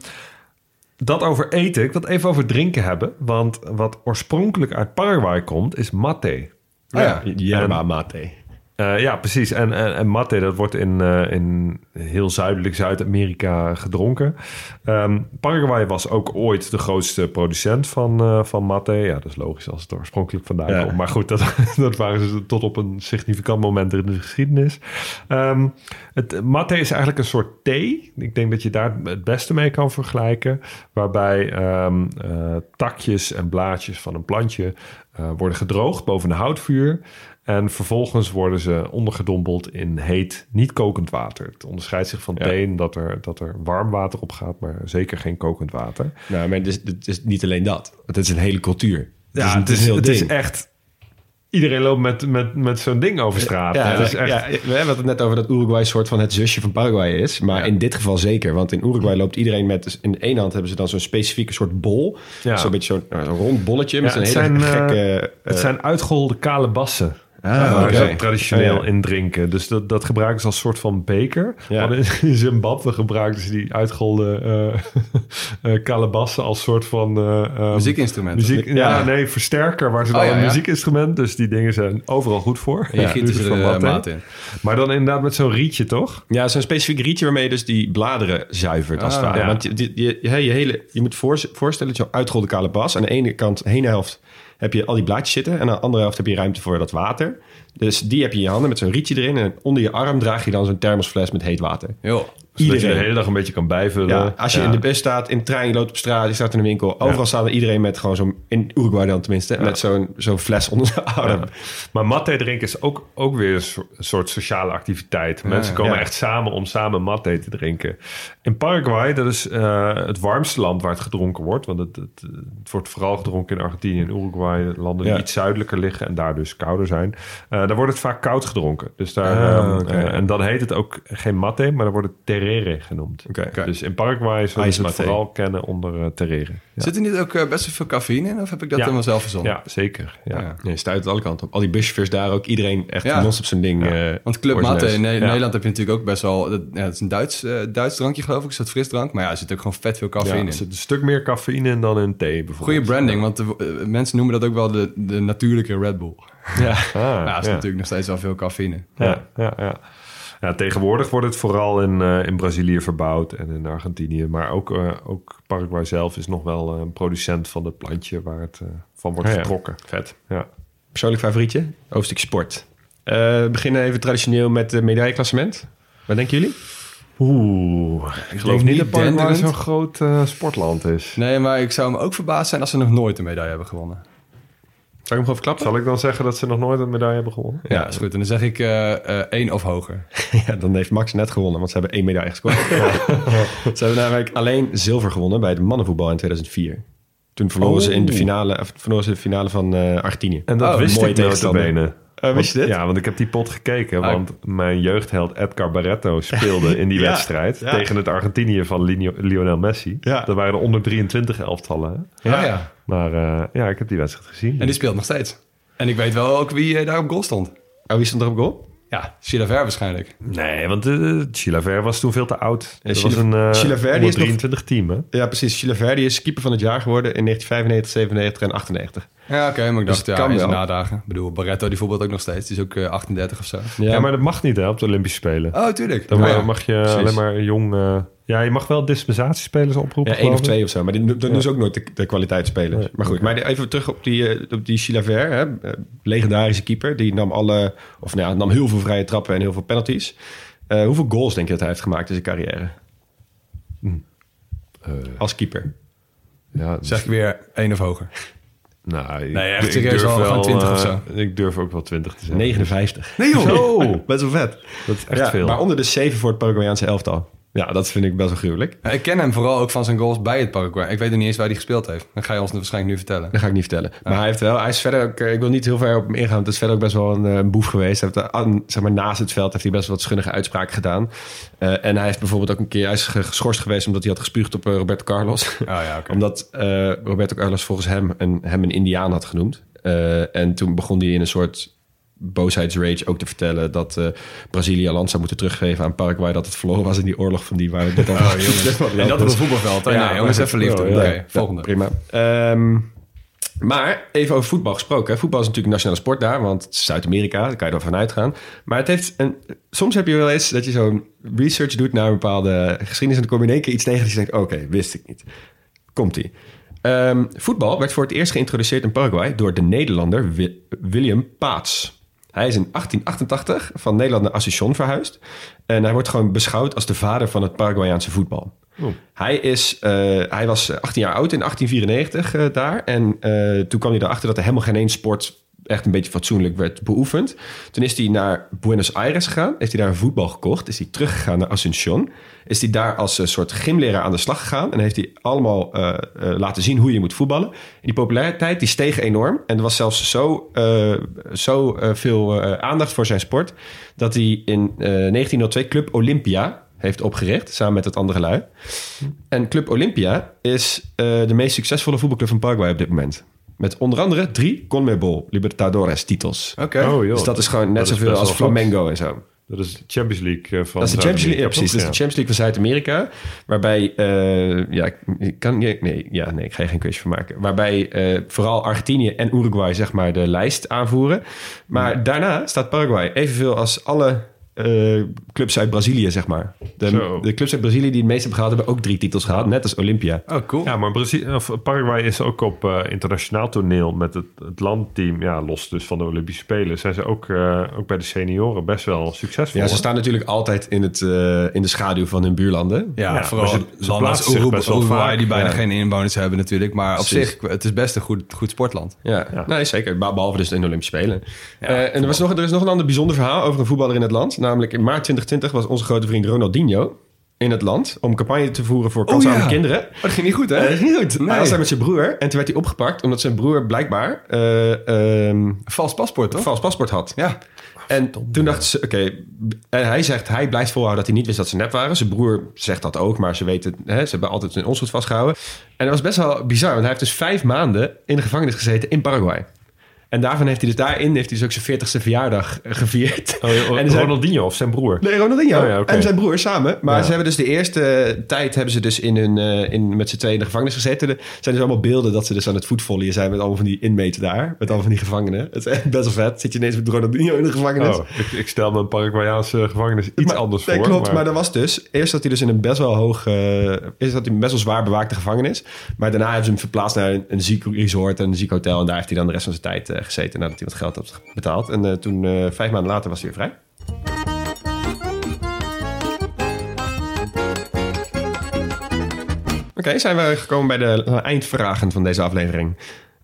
dat over eten. Ik wil het even over drinken hebben. Want wat oorspronkelijk uit Paraguay komt, is mate. Oh ja. Yerba mate. Eh, ja, precies. En, en, en mate, dat wordt in, eh, in heel zuidelijk Zuid-Amerika gedronken. Ehm, Paraguay was ook ooit de grootste producent van, eh, van mate. Ja, dat is logisch als het oorspronkelijk vandaan Ja. komt. Maar goed, dat, dat waren ze tot op een significant moment in de geschiedenis. Ehm, het mate is eigenlijk een soort thee. Ik denk dat je daar het beste mee kan vergelijken. Waarbij ehm, eh, takjes en blaadjes van een plantje worden gedroogd boven een houtvuur. En vervolgens worden ze ondergedompeld in heet, niet kokend water. Het onderscheidt zich van Ja. thee in dat er, dat er warm water op gaat, maar zeker geen kokend water. Nou, maar het is, het is niet alleen dat. Het is een hele cultuur. Ja, het is, het is het is echt iedereen loopt met, met, met zo'n ding over straat. Ja, het is echt, ja, we hebben het net over dat Uruguay soort van het zusje van Paraguay is. Maar Ja. in dit geval zeker. Want in Uruguay loopt iedereen met... dus in de ene hand hebben ze dan zo'n specifieke soort bol. Ja. Zo'n beetje zo'n nou, rond bolletje met Ja, zo'n hele zijn, eh, gekke... het zijn uitgeholde kale bassen. Ah, ze traditioneel Oh, ja. in drinken. Dus dat, dat gebruiken ze als soort van beker. Ja. In Zimbabwe gebruikten ze die uitgeholde eh eh, kalebassen als soort van... eh, ehm, Muziekinstrumenten. Muziek, ja, Ja. nee, versterker waar ze Oh, dan ja, een muziekinstrument. Dus die dingen zijn overal goed voor. En je giet Dus er wat, maat in. Maar dan inderdaad met zo'n rietje, toch? Ja, zo'n specifiek rietje waarmee je dus die bladeren zuivert als het Ah, ware. ja. Want je, je, je, hele, je moet voor, voorstellen dat je uitgerolde kale bas. Aan de ene kant, de ene helft, heb je al die blaadjes zitten. En aan de andere helft heb je ruimte voor dat water. Dus die heb je in je handen met zo'n rietje erin. En onder je arm draag je dan zo'n thermosfles met heet water. Joh. Zodat je Iedereen. de hele dag een beetje kan bijvullen. Ja, als je Ja. in de bus staat, in de trein, je loopt op straat, je staat in een winkel. Overal staat er iedereen met gewoon zo'n, in Uruguay dan tenminste, met zo'n, zo'n fles onder zijn arm. Ja. Maar matte drinken is ook, ook weer een so- een soort sociale activiteit. Mensen ja. komen Ja. echt samen om samen matte te drinken. In Paraguay, dat is eh, het warmste land waar het gedronken wordt. Want het, het, het wordt vooral gedronken in Argentinië en Uruguay. Landen die Ja. iets zuidelijker liggen en daar dus kouder zijn. Eh, daar wordt het vaak koud gedronken. Dus daar, Ah, ehm, eh, en dan heet het ook geen matte, maar dan wordt het terere genoemd. Oké. Dus in Paraguay zullen ze het vooral kennen onder eh, terere. Ja. Zit er niet ook eh, best wel veel cafeïne in? Of heb ik dat Ja. helemaal zelf verzonnen? ja, zeker. Ja. Ja. Nee, stuit het alle kanten op. Al die buschauffeurs daar ook, iedereen echt Ja. op zijn ding. Ja. eh, Want Club neus. in Ne-. Nederland heb je natuurlijk ook best wel... Dat, ja, het is een Duits, eh, Duits drankje geloof ik, een soort frisdrank. Maar ja, er zit ook gewoon vet veel Ja, cafeïne er in. zit een stuk meer cafeïne in dan in thee bijvoorbeeld. Goede branding, want de, mensen noemen dat ook wel de, de natuurlijke Red Bull. Ja. Ah, Maar ja, er is ja. natuurlijk nog steeds wel veel cafeïne. Ja, ja, ja. Ja, tegenwoordig wordt het vooral in, eh, in Brazilië verbouwd en in Argentinië. Maar ook, eh, ook Paraguay zelf is nog wel eh, een producent van het plantje waar het van wordt Ah, ja. getrokken. Vet. Ja. Persoonlijk favorietje? Hoofdstuk sport. We beginnen even traditioneel met het medailleklassement. Wat denken jullie? Oeh, ik geloof niet dat Paraguay zo'n groot sportland is. Nee, maar ik zou me ook verbaasd zijn als ze nog nooit een medaille hebben gewonnen. Zal ik hem gewoon verklappen? Zal ik dan zeggen dat ze nog nooit een medaille hebben gewonnen? Ja, is goed. En dan zeg ik eh, eh, één of hoger. Ja, dan heeft Max net gewonnen, want ze hebben één medaille gescoord. ze hebben namelijk alleen zilver gewonnen bij het mannenvoetbal in 2004. Toen verloren ze in de Oh. finale, of verloren ze de finale van eh, Argentinië. En dat Oh, wist mooie ik tegenstander. notabene. Oh, wist je dit? Ja, want ik heb die pot gekeken. Ah. Want mijn jeugdheld Edgar Barreto speelde in die Ja, wedstrijd... ja. tegen het Argentinië van Lionel Messi. Ja. Dat waren de onder 23 elftallen. hè? Ja. ja. Maar eh, ja, ik heb die wedstrijd gezien. En die speelt nog steeds. En ik weet wel ook wie eh, daar op goal stond. Oh, wie stond er op goal? Ja, Chilaver waarschijnlijk. Nee, want uh, Chilaver was toen veel te oud. Ja, was een eh is nog- 23 team, hè? Ja, precies. Chilaver is keeper van het jaar geworden in 1995, 97 en 98. Ja, oké, maar ik Dus dacht, het ja, kan nadagen. Ik bedoel, Barretto die voetbalt ook nog steeds. Die is ook eh, 38 of zo. Ja, maar dat mag niet hè, op de Olympische Spelen. Oh, tuurlijk. Dan Ja, eh, ja. mag je precies. alleen maar jong... eh, ja, je mag wel dispensatiespelers oproepen, Ja, één of twee of zo. Maar die, dat doen ze ook nooit de, de kwaliteitsspelers. Nee, maar goed, maar even terug op die, eh, op die Chilaver. Hè, eh, legendarische keeper. Die nam alle, of nou ja, nam heel veel vrije trappen en heel veel penalties. Eh, hoeveel goals denk je dat hij heeft gemaakt in zijn carrière? Eh, Als keeper. ja, dus- Zeg ik weer één of hoger. Nou, ik- Nee, echt ik serieus durf wel gewoon 20 of zo. Ik durf ook wel 20 te zeggen. 59. Nee joh. Zo, Best wel vet. dat is echt Ja, veel. Maar onder de 7 voor het Paraguayaanse elftal. Ja, dat vind ik best wel gruwelijk. Ik ken hem vooral ook van zijn goals bij het Paraguay. Ik weet nog niet eens waar hij gespeeld heeft. Dan ga je ons waarschijnlijk nu vertellen. Dat ga ik niet vertellen. Maar hij heeft wel, hij is verder ook, eh, ik wil niet heel ver op hem ingaan. Het is verder ook best wel een, eh, een boef geweest. Hij heeft, eh, aan, zeg maar, naast het veld heeft hij best wel wat schunnige uitspraken gedaan. En hij heeft bijvoorbeeld ook een keer, hij is geschorst geweest omdat hij had gespuugd op Roberto Carlos. Oh ja, omdat Roberto Carlos volgens hem een, hem een Indiaan had genoemd. En toen begon hij in een soort boosheidsrage ook te vertellen dat eh, Brazilië land zou moeten teruggeven aan Paraguay. Dat het verloren was in die oorlog van die waar we dit over Oh, jongens. En dat op een voetbalveld. hè? Ja, nee, jongens, even lief doen. Ja, Oké, volgende. prima. Ehm, maar even over voetbal gesproken. Voetbal is natuurlijk een nationale sport daar, want het is Zuid-Amerika, daar kan je er vanuit gaan. Maar het heeft een, soms heb je wel eens dat je zo'n research doet naar een bepaalde geschiedenis en dan kom je in één keer iets tegen dat je denkt, oké, wist ik niet. Komt-ie. Ehm, voetbal werd voor het eerst geïntroduceerd in Paraguay door de Nederlander Wi- William Paats. Hij is in 1888 van Nederland naar Asunción verhuisd. En hij wordt gewoon beschouwd als de vader van het Paraguayaanse voetbal. Hij, is, eh, hij was 18 jaar oud in 1894 eh, daar. En eh, toen kwam hij erachter dat er helemaal geen één sport echt een beetje fatsoenlijk werd beoefend. Toen is hij naar Buenos Aires gegaan. Heeft hij daar een voetbal gekocht. Is hij teruggegaan naar Asunción. Is hij daar als een soort gymleraar aan de slag gegaan. En heeft hij allemaal eh, eh, laten zien hoe je moet voetballen. En die populariteit die steeg enorm. En er was zelfs zo, eh, zo eh, veel eh, aandacht voor zijn sport... dat hij in eh, 1902 Club Olympia heeft opgericht... samen met het andere lui. En Club Olympia is eh, de meest succesvolle voetbalclub van Paraguay op dit moment. Met onder andere drie CONMEBOL Libertadores titels. Oké. Oh, joh. Dus dat is gewoon net Dat zoveel als. Flamengo en zo. Dat is de Champions League eh, van Dat is de Champions League, ja. Dat is de? Champions League van Zuid-Amerika. Waarbij, eh, ja, ik- kan, nee, ja, nee, ik ga je geen quizje van maken. Waarbij eh, vooral Argentinië en Uruguay, zeg maar, de lijst aanvoeren. Maar daarna staat Paraguay evenveel als alle eh, clubs uit Brazilië, zeg maar. De, de clubs uit Brazilië die het meeste hebben gehaald, hebben ook drie titels gehaald. Net als Olympia. Oh, cool. Ja, maar Brazi- of Paraguay is ook op eh, internationaal toneel met het, het landteam, ja, los dus van de Olympische Spelen, zijn ze ook, eh, ook bij de senioren best wel succesvol. Ja, ze staan natuurlijk altijd in, het, eh, in de schaduw van hun buurlanden. Ja, Ja, vooral ze- ze landen als Uruguay, die bijna ja. geen inwoners hebben natuurlijk. Maar op Precies. zich, het is best een goed, goed sportland. Ja, Ja. Nee, zeker. Be- Behalve dus in de Olympische Spelen. Eh, en er, was nog, er is nog een ander bijzonder verhaal over een voetballer in het land. Namelijk in maart 2020 was onze grote vriend Ronaldinho in het land... om campagne te voeren voor kansarme ja. kinderen. Oh, dat ging niet goed, hè? Eh, dat is niet goed. Nee. Hij was daar met zijn broer en toen werd hij opgepakt... omdat zijn broer blijkbaar eh, ehm, Vals paspoort, toch? vals paspoort had. Ja. En toen dachten ze, oké, en hij zegt, hij blijft volhouden dat hij niet wist dat ze nep waren. Zijn broer zegt dat ook, maar ze weten, hè, ze hebben altijd hun onschuld vastgehouden. En dat was best wel bizar, want hij heeft dus vijf maanden in de gevangenis gezeten in Paraguay. En daarvan heeft hij dus daarin heeft hij dus ook zijn 40ste verjaardag eh, gevierd. Oh, en zijn, Ronaldinho of zijn broer. Nee, Ronaldinho Oh ja, en zijn broer samen. Maar Ja. ze hebben dus de eerste tijd hebben ze dus in hun, eh, in, met z'n tweeën in de gevangenis gezeten. Er zijn dus allemaal beelden dat ze dus aan het voetvolleyen zijn met allemaal van die inmates daar. Met allemaal van die gevangenen. Het is best wel vet. Zit je ineens met Ronaldinho in de gevangenis. Oh, ik, ik stel me een Paraguayaanse gevangenis iets Maar- anders nee, voor. klopt, maar... dat was dus... Eerst zat hij dus in een best wel hoog... eh eerst zat hij best wel zwaar bewaakte gevangenis. Maar daarna hebben ze hem verplaatst naar een, een ziek resort en een ziek hotel. En daar heeft hij dan de rest van zijn tijd eh, gezeten nadat hij wat geld had betaald. En eh, toen, eh, vijf maanden later, was hij weer vrij. Oké, zijn we gekomen bij de eh, eindvragen van deze aflevering.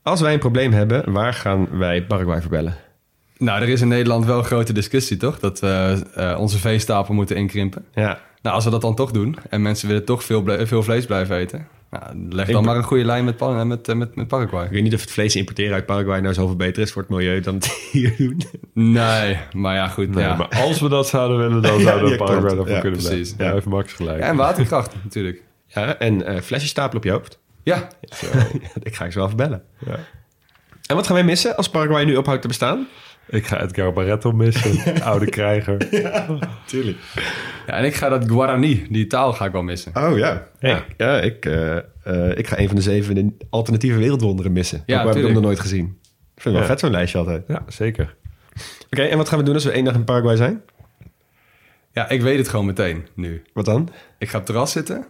Als wij een probleem hebben, waar gaan wij Paraguay verbellen? Nou, er is in Nederland wel een grote discussie, toch? Dat we eh, onze veestapel moeten inkrimpen. Ja, Nou, als we dat dan toch doen en mensen willen toch veel, veel vlees blijven eten... Nou, leg dan maar een goede lijn met, eh, met, eh, met, met Paraguay. ik weet niet of het vlees importeren uit Paraguay nou zoveel beter is voor het milieu dan het hier doen. Nee, maar ja, goed. Nee, ja. maar als we dat zouden willen, dan zouden we ja, Paraguay klopt. daarvoor Ja, kunnen precies. blijven. Ja, even Max gelijk. En waterkracht natuurlijk. Ja, en eh flesjes stapelen op je hoofd. Ja, ik ga je zo wel verbellen. Ja. En wat gaan wij missen als Paraguay nu ophoudt te bestaan? Ik ga Edgar Barreto missen, oude krijger. Tuurlijk. ja, en ik ga dat Guarani, die taal ga ik wel missen. Oh ja. Ja. Ik, ja, ik, eh, eh, ik ga een van de zeven alternatieve wereldwonderen missen. Ja, Ja, heb ik hem nog nooit gezien. Ik vind het wel Ja. vet zo'n lijstje altijd. Ja, zeker. Oké, en wat gaan we doen als we één dag in Paraguay zijn? Ja, ik weet het gewoon meteen nu. Wat dan? Ik ga op het terras zitten.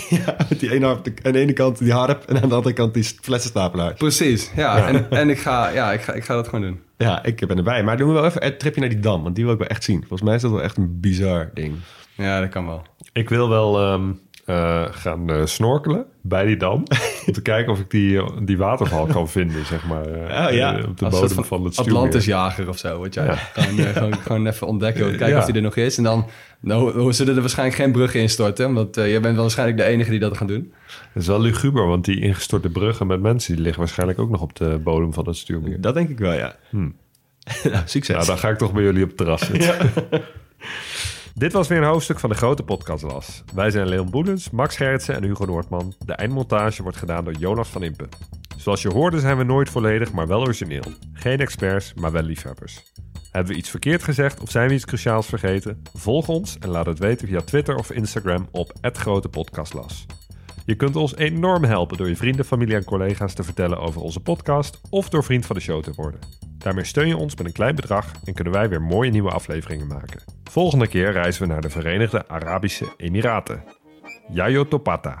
ja, met die ene, aan de ene kant die harp en aan de andere kant die flessenstapelaar. Precies, ja. En, en ik, ga, ja, ik, ga, ik ga dat gewoon doen. Ja, ik ben erbij. Maar doen we wel even een tripje naar die dam, want die wil ik wel echt zien. Volgens mij is dat wel echt een bizar ding. Ja, dat kan wel. Ik wil wel ehm, eh, gaan eh, snorkelen bij die dam. om te kijken of ik die, eh, die waterval kan vinden, zeg maar. eh, Oh, ja. op de Als bodem van het stuurmeer. Atlantisjager of zo, weet je. Ja. Gewoon, gewoon, gewoon even ontdekken, kijken Ja. of die er nog is. En dan nou, we zullen er waarschijnlijk geen bruggen instorten. Want eh, jij bent wel waarschijnlijk de enige die dat gaan doen. Dat is wel luguber, want die ingestorte bruggen met mensen... die liggen waarschijnlijk ook nog op de bodem van het stuurmeer. Dat denk ik wel, ja. Hmm. nou, succes. Nou, dan ga ik toch bij jullie op het terras zitten. Dit was weer een hoofdstuk van de grote podcastlas. Wij zijn Leon Boelens, Max Gerritsen en Hugo Noordman. De eindmontage wordt gedaan door Jonas van Impen. Zoals je hoorde zijn we nooit volledig, maar wel origineel. Geen experts, maar wel liefhebbers. Hebben we iets verkeerd gezegd of zijn we iets cruciaals vergeten? Volg ons en laat het weten via Twitter of Instagram op @grotepodcastlas. Je kunt ons enorm helpen door je vrienden, familie en collega's te vertellen over onze podcast of door vriend van de show te worden. Daarmee steun je ons met een klein bedrag en kunnen wij weer mooie nieuwe afleveringen maken. Volgende keer reizen we naar de Verenigde Arabische Emiraten. Yayo Topata.